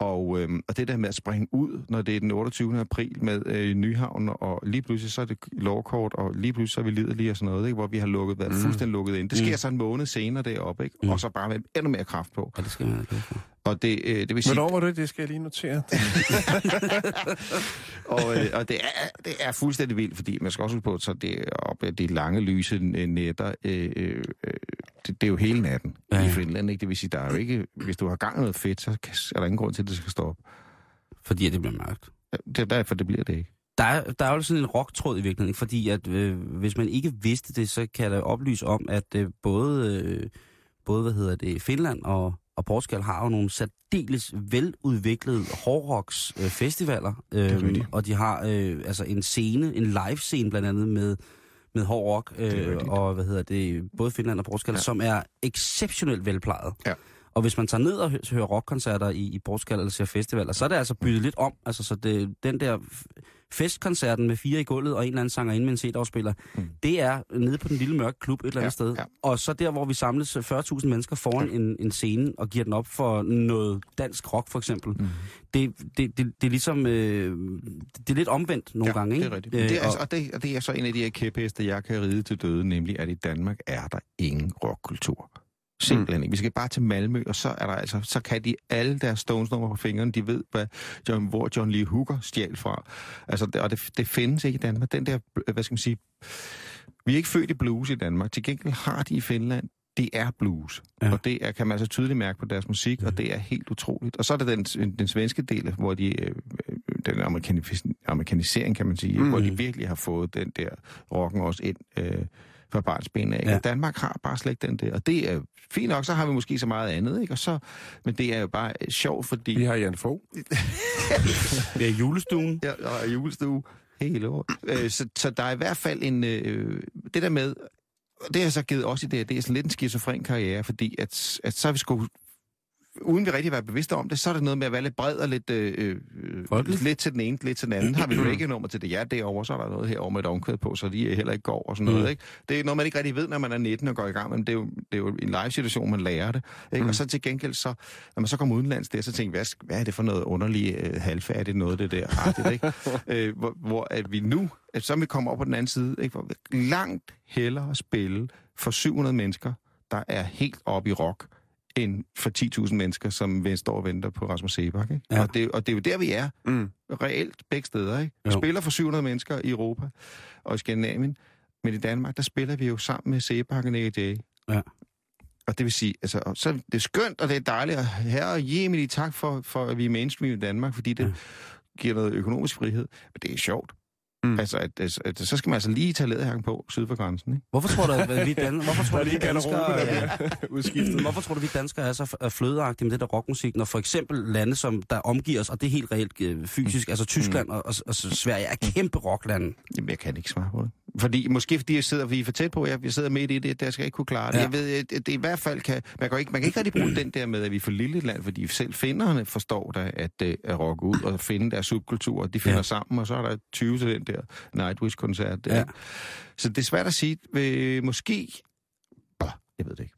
og, øhm, og det der med at springe ud, når det er den 28. april med øh, Nyhavn, og lige pludselig så er det lovkort, og lige pludselig så er vi liderlige og sådan noget, ikke? hvor vi har lukket, været Mm. fuldstændig lukket ind. Det sker Mm. så en måned senere deroppe, ikke? Mm. og så bare med endnu mere kraft på. ja, det skal man ikke. Og det, øh, det vil sige, Hvornår var det? Det skal jeg lige notere. og, øh, og det, er, det er fuldstændig vildt, fordi man skal også huske på, så det er op de lange lyse øh, nætter, øh, øh, øh, det, det er jo hele natten ja, i. Finland. Ikke? Det vil sige, der er jo ikke, hvis du har gang i noget fedt, så kan- er der ingen grund til, at det skal stoppe. Fordi at det bliver mørkt. Det er derfor, det bliver det ikke. Der er, der er jo sådan en rocktråd i virkeligheden, fordi at øh, hvis man ikke vidste det, så kan jeg da oplyse om, at øh, både, øh, både hvad hedder det, Finland og, og Portugal har jo nogle særdeles veludviklede hårdrocks øh, festivaler, er øh, og de har øh, altså en scene, en live scene blandt andet med med hård rock, øh, og hvad hedder det, både Finland og Portugal, Ja. som er exceptionelt velplejet. Ja. Og hvis man tager ned og hø- hører rockkoncerter i, i Portugal eller ser festivaler, så er det altså byttet lidt om. Altså, så det, den der Festkoncerten med fire i gulvet og en eller anden sangerinde med en CD-afspiller, mm. det er nede på den lille mørke klub et eller andet Ja, sted. ja. Og så der, hvor vi samles 40.000 mennesker foran en, en scene og giver den op for noget dansk rock for eksempel. Mm. Det, det, det, det er ligesom, øh, det er lidt omvendt nogle ja, gange, ikke? det er rigtigt. Øh, det er, og- altså, og, det, og det er så en af de her kæpheste, jeg kan ride til døde, nemlig at i Danmark er der ingen rockkultur. Simpelthen ikke. Vi skal bare til Malmø, og så er der altså, så kan de alle deres stones nummer på fingrene, de ved, hvad John, hvor John Lee Hooker stjal fra. Altså, det, og det, det findes ikke i Danmark. Den der, hvad skal man sige, vi er ikke født i blues i Danmark. Til gengæld har de i Finland, det er blues. Ja. Og det er, kan man altså tydeligt mærke på deres musik, og det er helt utroligt. Og så er der den, den svenske del, hvor de, øh, øh, den amerikanis- amerikanisering, kan man sige, Mm. mm. hvor de virkelig har fået den der rocken også ind øh, fra barnsben af. Ja. Danmark har bare slet ikke den der. Og det er fint nok, så har vi måske så meget andet, ikke? Og så, men det er jo bare øh, sjovt, fordi... Vi har Jan Fogh. det er julestuen. Ja, og julestue hele år. Øh, så, så der er i hvert fald en... Øh, det der med... Det har så givet os i det, det er sådan lidt en skizofren karriere, fordi at, at så har vi sgu uden vi rigtig var bevidste om det, så er det noget med at være lidt bred og lidt, øh, øh, Folkeligt. lidt til den ene, lidt til den anden. Har vi reggae-nummer til det, ja, derovre, så er der noget herovre med et omkvæd på, så de heller ikke går og sådan noget. Mm. Ikke? Det er noget, man ikke rigtig ved, når man er 19 og går i gang, men det er jo, det er jo en live-situation, man lærer det. Ikke? Mm. Og så til gengæld, så, når man så kommer udenlands der, så tænker jeg, hvad, hvad er det for noget underligt, øh, halvfærdigt noget, det der artigt, ikke? øh, hvor, hvor at vi nu, at så vi kommer op på den anden side, ikke? hvor langt hellere spille for 700 mennesker, der er helt oppe i rock, end for 10.000 mennesker, som står og venter på Rasmus Sebak. Ikke? Ja. Og, det, og det er jo der, vi er. Mm. Reelt begge steder. Ikke? Vi Jo. spiller for 700 mennesker i Europa og i Skandinavien. Men i Danmark, der spiller vi jo sammen med Sebak og Nick Jay. Ja. Og det vil sige, altså, så det er skønt, og det er dejligt. Og herre og Jemini, tak for, for, at vi er mainstream i Danmark, fordi det ja. giver noget økonomisk frihed. Men det er sjovt. Mm. Mm. Altså, at, at, at, så skal man altså lige tage læderhang på syd for grænsen. Ikke? Hvorfor tror du, at vi, dan- hvorfor tror du, vi danskere... der udskiftet. Hvorfor tror du, vi danskere er så flødeagtige med det der rockmusik, når for eksempel lande, som der omgiver os, og det er helt reelt øh, fysisk, altså Tyskland og, og, og Sverige er kæmpe rocklande. Jamen, jeg kan ikke svare på det. Fordi, måske fordi jeg sidder, vi er for tæt på, jeg, jeg sidder midt i det, der skal jeg ikke kunne klare det. Ja. Jeg ved, at det i hvert fald kan, man kan, ikke, man kan ikke rigtig bruge den der med, at vi er for lille land, fordi selv finderne forstår da, at, øh, at rocke ud og finde deres subkultur. De finder Ja. sammen, og så er der 20 til den der Nightwish-koncert. Ja. Ja. Så det er svært at sige. Øh, måske... Bah, jeg ved det ikke.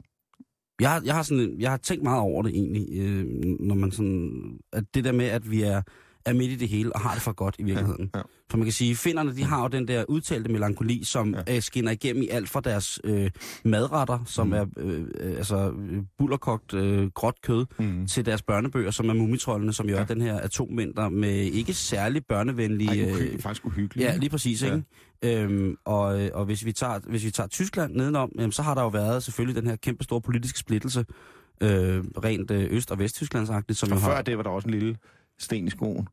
Jeg har, jeg har, sådan, jeg har tænkt meget over det egentlig, øh, når man sådan, at det der med, at vi er, er midt i det hele og har det for godt i virkeligheden. Ja, ja. For man kan sige, finderne, de har jo den der udtalte melankoli, som ja. Øh, skinner igennem i alt fra deres øh, madretter, som mm. er øh, øh, altså øh, bullerkogt øh, gråt kød, Mm. til deres børnebøger, som er mumitrollene, som jo ja. er den her atomvinter med ikke særlig børnevenlige... Ej, øh, uhy- faktisk uhyggeligt. Ja, lige præcis, Ja. ikke? Øhm, og, øh, og hvis vi tager, hvis vi tager Tyskland nedenom, jamen, så har der jo været selvfølgelig den her kæmpe store politiske splittelse, øh, rent øh, Øst- og Vesttysklandsagtigt, som Og før har... det var der også en lille sten i skoen.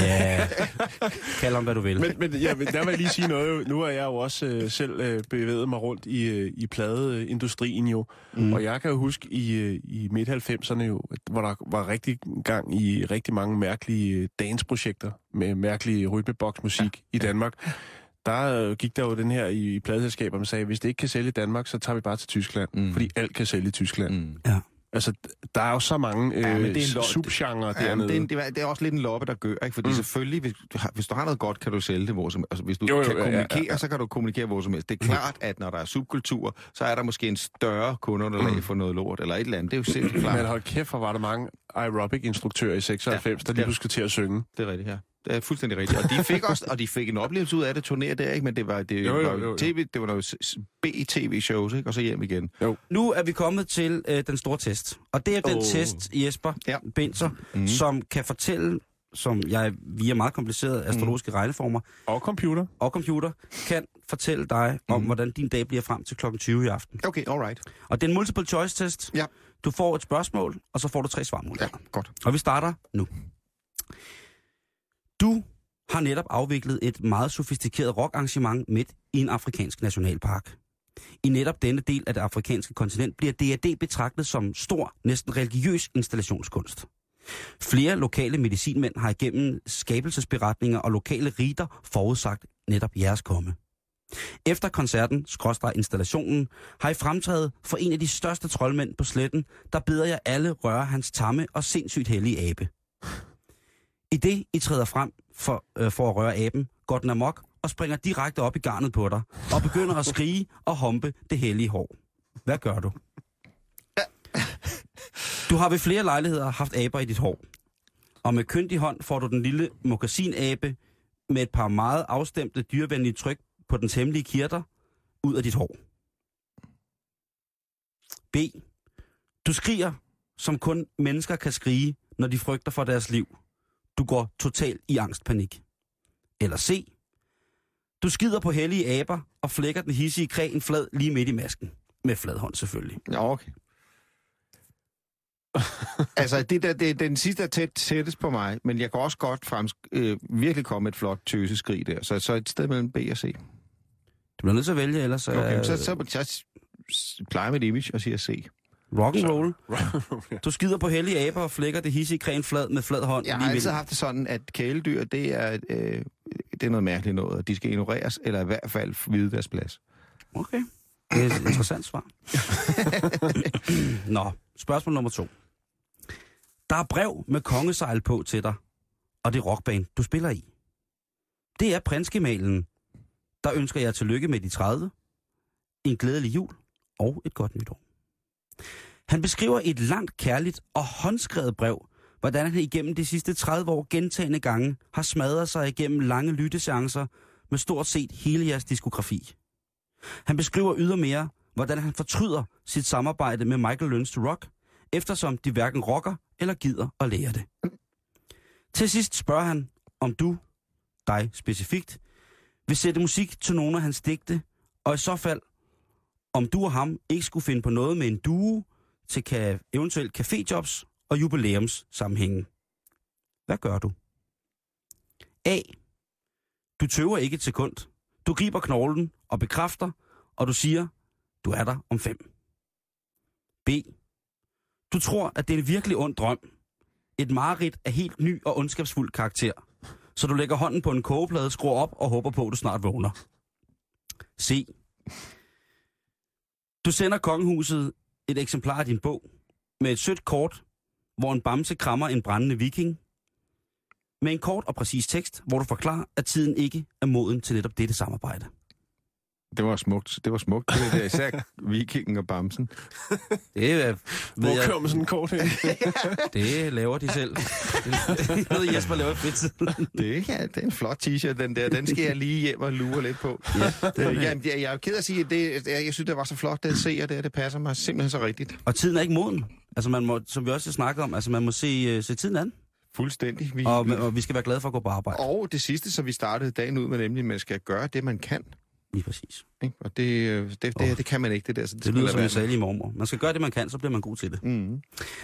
Ja, kald om hvad du vil. Men, men ja, men der vil jeg lige sige noget. jo. Nu har jeg jo også øh, selv øh, bevæget mig rundt i, øh, i pladeindustrien jo. Mm. Og jeg kan jo huske i, øh, i midt-90'erne jo, at- hvor der var rigtig gang i rigtig mange mærkelige øh, danceprojekter med mærkelig rytmeboksmusik ja. i Danmark. Der øh, gik der jo den her i, i pladeselskaber, man sagde, hvis det ikke kan sælge i Danmark, så tager vi bare til Tyskland. Mm. Fordi alt kan sælge i Tyskland. Mm. Ja. Altså, der er jo så mange øh, Ja, men det er subgenre Ja, dernede. det, er, en- det, er, det er også lidt en loppe, der gør, ikke? Fordi Mm. mm. selvfølgelig, hvis du, har, hvis du har noget godt, kan du sælge det hvor som Altså, hvis du Jo, jo, jo, kan ja, ja, kommunikere, ja, ja. så kan du kommunikere hvor som helst. Det er klart, at når der er subkultur, så er der måske en større kundeunderlag for noget lort, eller et eller andet. Det er jo simpelthen klart. Men hold kæft, hvor var der mange aerobic-instruktører i 96, ja, der lige pludselig skulle til at synge. Det er rigtigt, ja. Det er fuldstændig rigtigt. Og de fik også, og de fik en oplevelse ud af det, turnéer der, ikke? Men det var, det, Jo, jo, var jo, jo. TV, det var noget B-tv-shows, ikke? Og så hjem igen. Nu er vi kommet til øh, den store test. Og det er den Åh. test, Jesper Ja. Binser, mm. som kan fortælle, som jeg via meget komplicerede astrologiske mm. regneformer Og computer. og computer, kan fortælle dig om, Mhm. hvordan din dag bliver frem til klokken 20 i aften. Okay, alright. Og det er en multiple choice test. Ja. Du får et spørgsmål, og så får du tre svarmuligheder. Ja, godt. Og vi starter nu. Du har netop afviklet et meget sofistikeret rockarrangement midt i en afrikansk nationalpark. I netop denne del af det afrikanske kontinent bliver DAD betragtet som stor, næsten religiøs installationskunst. Flere lokale medicinmænd har igennem skabelsesberetninger og lokale riter forudsagt netop jeres komme. Efter koncerten, skråstrej installationen, har I fremtrædet for en af de største troldmænd på sletten, der beder jer alle røre hans tamme og sindssygt hellige abe. I det, I træder frem for, øh, for at røre aben, går den amok og springer direkte op i garnet på dig, og begynder at skrige og humpe det hellige hår. Hvad gør du? Du har ved flere lejligheder haft aber i dit hår. Og med kyndig hånd får du den lille mokassinabe med et par meget afstemte dyrevenlige tryk på den hemmelige kirter ud af dit hår. B. Du skriger, som kun mennesker kan skrige, når de frygter for deres liv. Du går totalt i angstpanik. Eller C. Du skider på hellige aber og flækker den hissige kræn flad lige midt i masken. Med flad hånd selvfølgelig. Ja, okay. altså, det der, det, den sidste er tæt, tættest på mig, men jeg kan også godt frems, øh, virkelig komme et flot tøseskrig der. Så, så et sted mellem B og C. Du bliver nødt til at vælge, ellers... Så, Okay, så, så, så, så plejer mit image og siger C. Rock and roll. Du skider på hellige aber og flækker det hissige kræn flad med flad hånd. Jeg har altid i- haft det sådan, at kæledyr, det er, øh, det er noget mærkeligt noget, og de skal ignoreres, eller i hvert fald vide deres plads. Okay. Det er et interessant svar. Nå, spørgsmål nummer to. Der er brev med kongesejl på til dig, og det rockband, du spiller i. Det er prinsgemalen, der ønsker jeg tillykke med de 30, en glædelig jul og et godt nytår. Han beskriver et langt, kærligt og håndskrevet brev, hvordan han igennem de sidste 30 år gentagende gange har smadret sig igennem lange lytteseancer med stort set hele jeres diskografi. Han beskriver ydermere, hvordan han fortryder sit samarbejde med Michael Learns to Rock, eftersom de hverken rocker eller gider at lære det. Til sidst spørger han, om du, dig specifikt, vil sætte musik til nogle af hans digte, og i så fald, om du og ham ikke skulle finde på noget med en due til ka- eventuelt caféjobs og jubilæums sammenhænge. Hvad gør du? A. Du tøver ikke et sekund. Du griber knoglen og bekræfter, og du siger, du er der om fem. B. Du tror, at det er en virkelig ond drøm. Et mareridt af helt ny og ondskabsfuld karakter. Så du lægger hånden på en kogeplade, skruer op og håber på, at du snart vågner. C. Du sender kongehuset et eksemplar af din bog med et sødt kort, hvor en bamse krammer en brændende viking, med en kort og præcis tekst, hvor du forklarer, at tiden ikke er moden til netop dette samarbejde. Det var smukt. Det var smukt, det der. Især vikingen og bamsen. Det er, ved Hvor jeg, kommer sådan en kort hen? det laver de selv. Det er noget, Jesper laver i fritiden. Det, ja, det er en flot t-shirt, den der. Den skal jeg lige hjem og lure lidt på. Ja, Det, jeg, jeg, jeg er ked af at sige, at det, jeg, jeg synes, det var så flot, det at se, og det, det passer mig simpelthen så rigtigt. Og tiden er ikke moden. Altså man må, som vi også har snakket om, altså man må se, uh, se tiden an. Fuldstændig. Vi, Og, og vi skal være glade for at gå på arbejde. og det sidste, som vi startede dagen ud med, nemlig, at man skal gøre det, man kan. Lige præcis. Ikke? Og det, øh, det, det, Åh. det kan man ikke, det der. Så det, Det lyder som en salig mormor. Man skal gøre det, man kan, så bliver man god til det. Mm.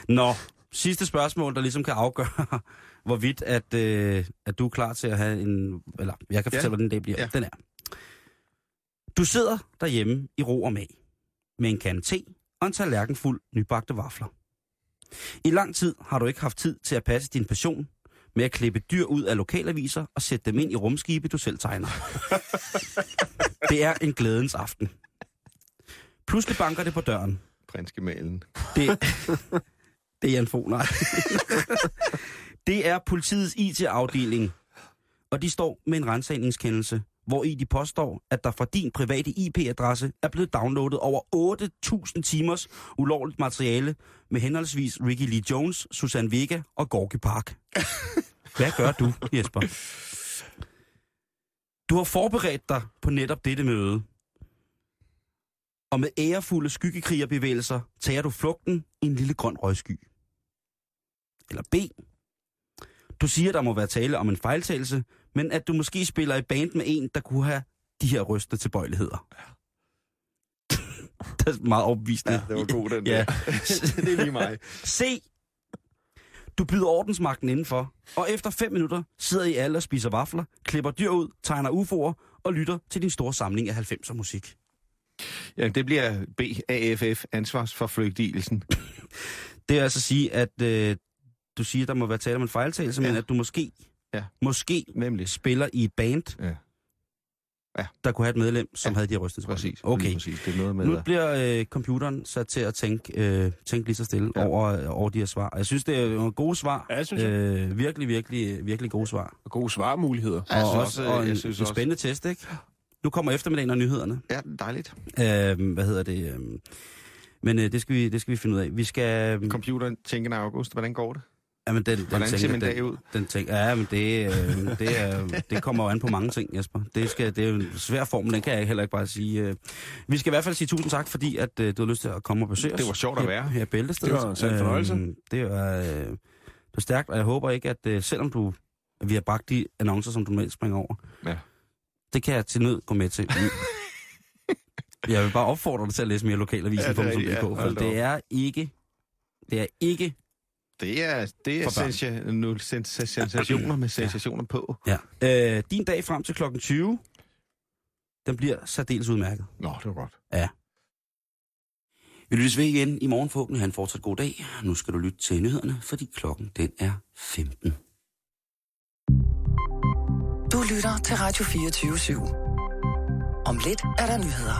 Nå, sidste spørgsmål, der ligesom kan afgøre, hvorvidt at, øh, at du er klar til at have en... Eller, jeg kan Ja. fortælle, hvordan den dag bliver. Ja. Den er. Du sidder derhjemme i ro og mag, med en kande te og en tallerken fuld nybagte vafler. I lang tid har du ikke haft tid til at passe din passion med at klippe dyr ud af lokalaviser og sætte dem ind i rumskibe, du selv tegner. Det er en glædens aften. Pludselig banker det på døren. Prinsgemalen. Det, det er Jan Fogh, nej. det er politiets IT-afdeling, og de står med en rensagningskendelse, hvor i de påstår, at der fra din private IP-adresse er blevet downloadet over 8.000 timers ulovligt materiale med henholdsvis Ricky Lee Jones, Susan Vega og Gorky Park. Hvad gør du, Jesper? Du har forberedt dig på netop dette møde. Og med ærefulde skyggekrigerbevægelser tager du flugten i en lille grøn røgsky. Eller B. Du siger, der må være tale om en fejltagelse, men at du måske spiller i band med en, der kunne have de her rystende tilbøjeligheder. det er meget overbevisende. Ja, det var god, den Ja. der. det er lige mig. C. Du byder ordensmagten indenfor, og efter fem minutter sidder I alle og spiser vafler, klipper dyr ud, tegner UFO'er og lytter til din store samling af 90'er musik. Ja, det bliver BAFF, ansvarsforflygtigelsen. Det er altså at sige, at øh, du siger, der må være tale om en fejltagelse, ja. men at du måske, Ja. måske Nemlig. spiller i et band Ja. Ja. der kunne have et medlem, som Ja, havde de her rystelsesrør. Præcis. Okay. Præcis. Det er noget med... Nu bliver øh, computeren sat til at tænke, øh, tænke lige så stille ja. Over, over de her svar. Jeg synes, det er nogle gode svar. Ja, det synes jeg. Øh, virkelig, virkelig, virkelig gode svar. Og gode svarmuligheder. Ja, jeg og synes også, også, og en, jeg synes en også- spændende test, ikke? Nu kommer eftermiddagen og nyhederne. Ja, dejligt. Øh, hvad hedder det? Øh, men øh, det, skal vi, det skal vi finde ud af. Vi skal... Computeren tænker august. Hvordan går det? Jamen, den, den Hvordan ser tænker- min dag den, ud? Den tænker, ja, men det, øh, det, er, det kommer jo an på mange ting, Jesper. Det, skal, det er en svær form, men den kan jeg heller ikke bare sige. øh. Vi skal i hvert fald sige tusind tak, fordi at, øh, du har lyst til at komme og besøge os. Det var sjovt at her- være. Her i Bæltestedet. Det var en sand fornøjelse. Øhm, det var, øh, det var stærkt, og jeg håber ikke, at øh, selvom du, at vi har bragt de annoncer, som du normalt springer over, Ja. det kan jeg til nød gå med til. jeg vil bare opfordre dig til at læse mere lokalavisen, Ja, det er for det er ikke, det er ikke Det er, det er sensa- nu, sens- sensationer med sensationer på. Ja. Øh, din dag frem til klokken 20, den bliver særdeles udmærket. Nå, det var godt. Ja. Vi lyttes ved igen i morgen forhåbentlig. Ha' en fortsat god dag. Nu skal du lytte til nyhederne, fordi klokken den er 15. Du lytter til Radio 24 /7. Om lidt er der nyheder.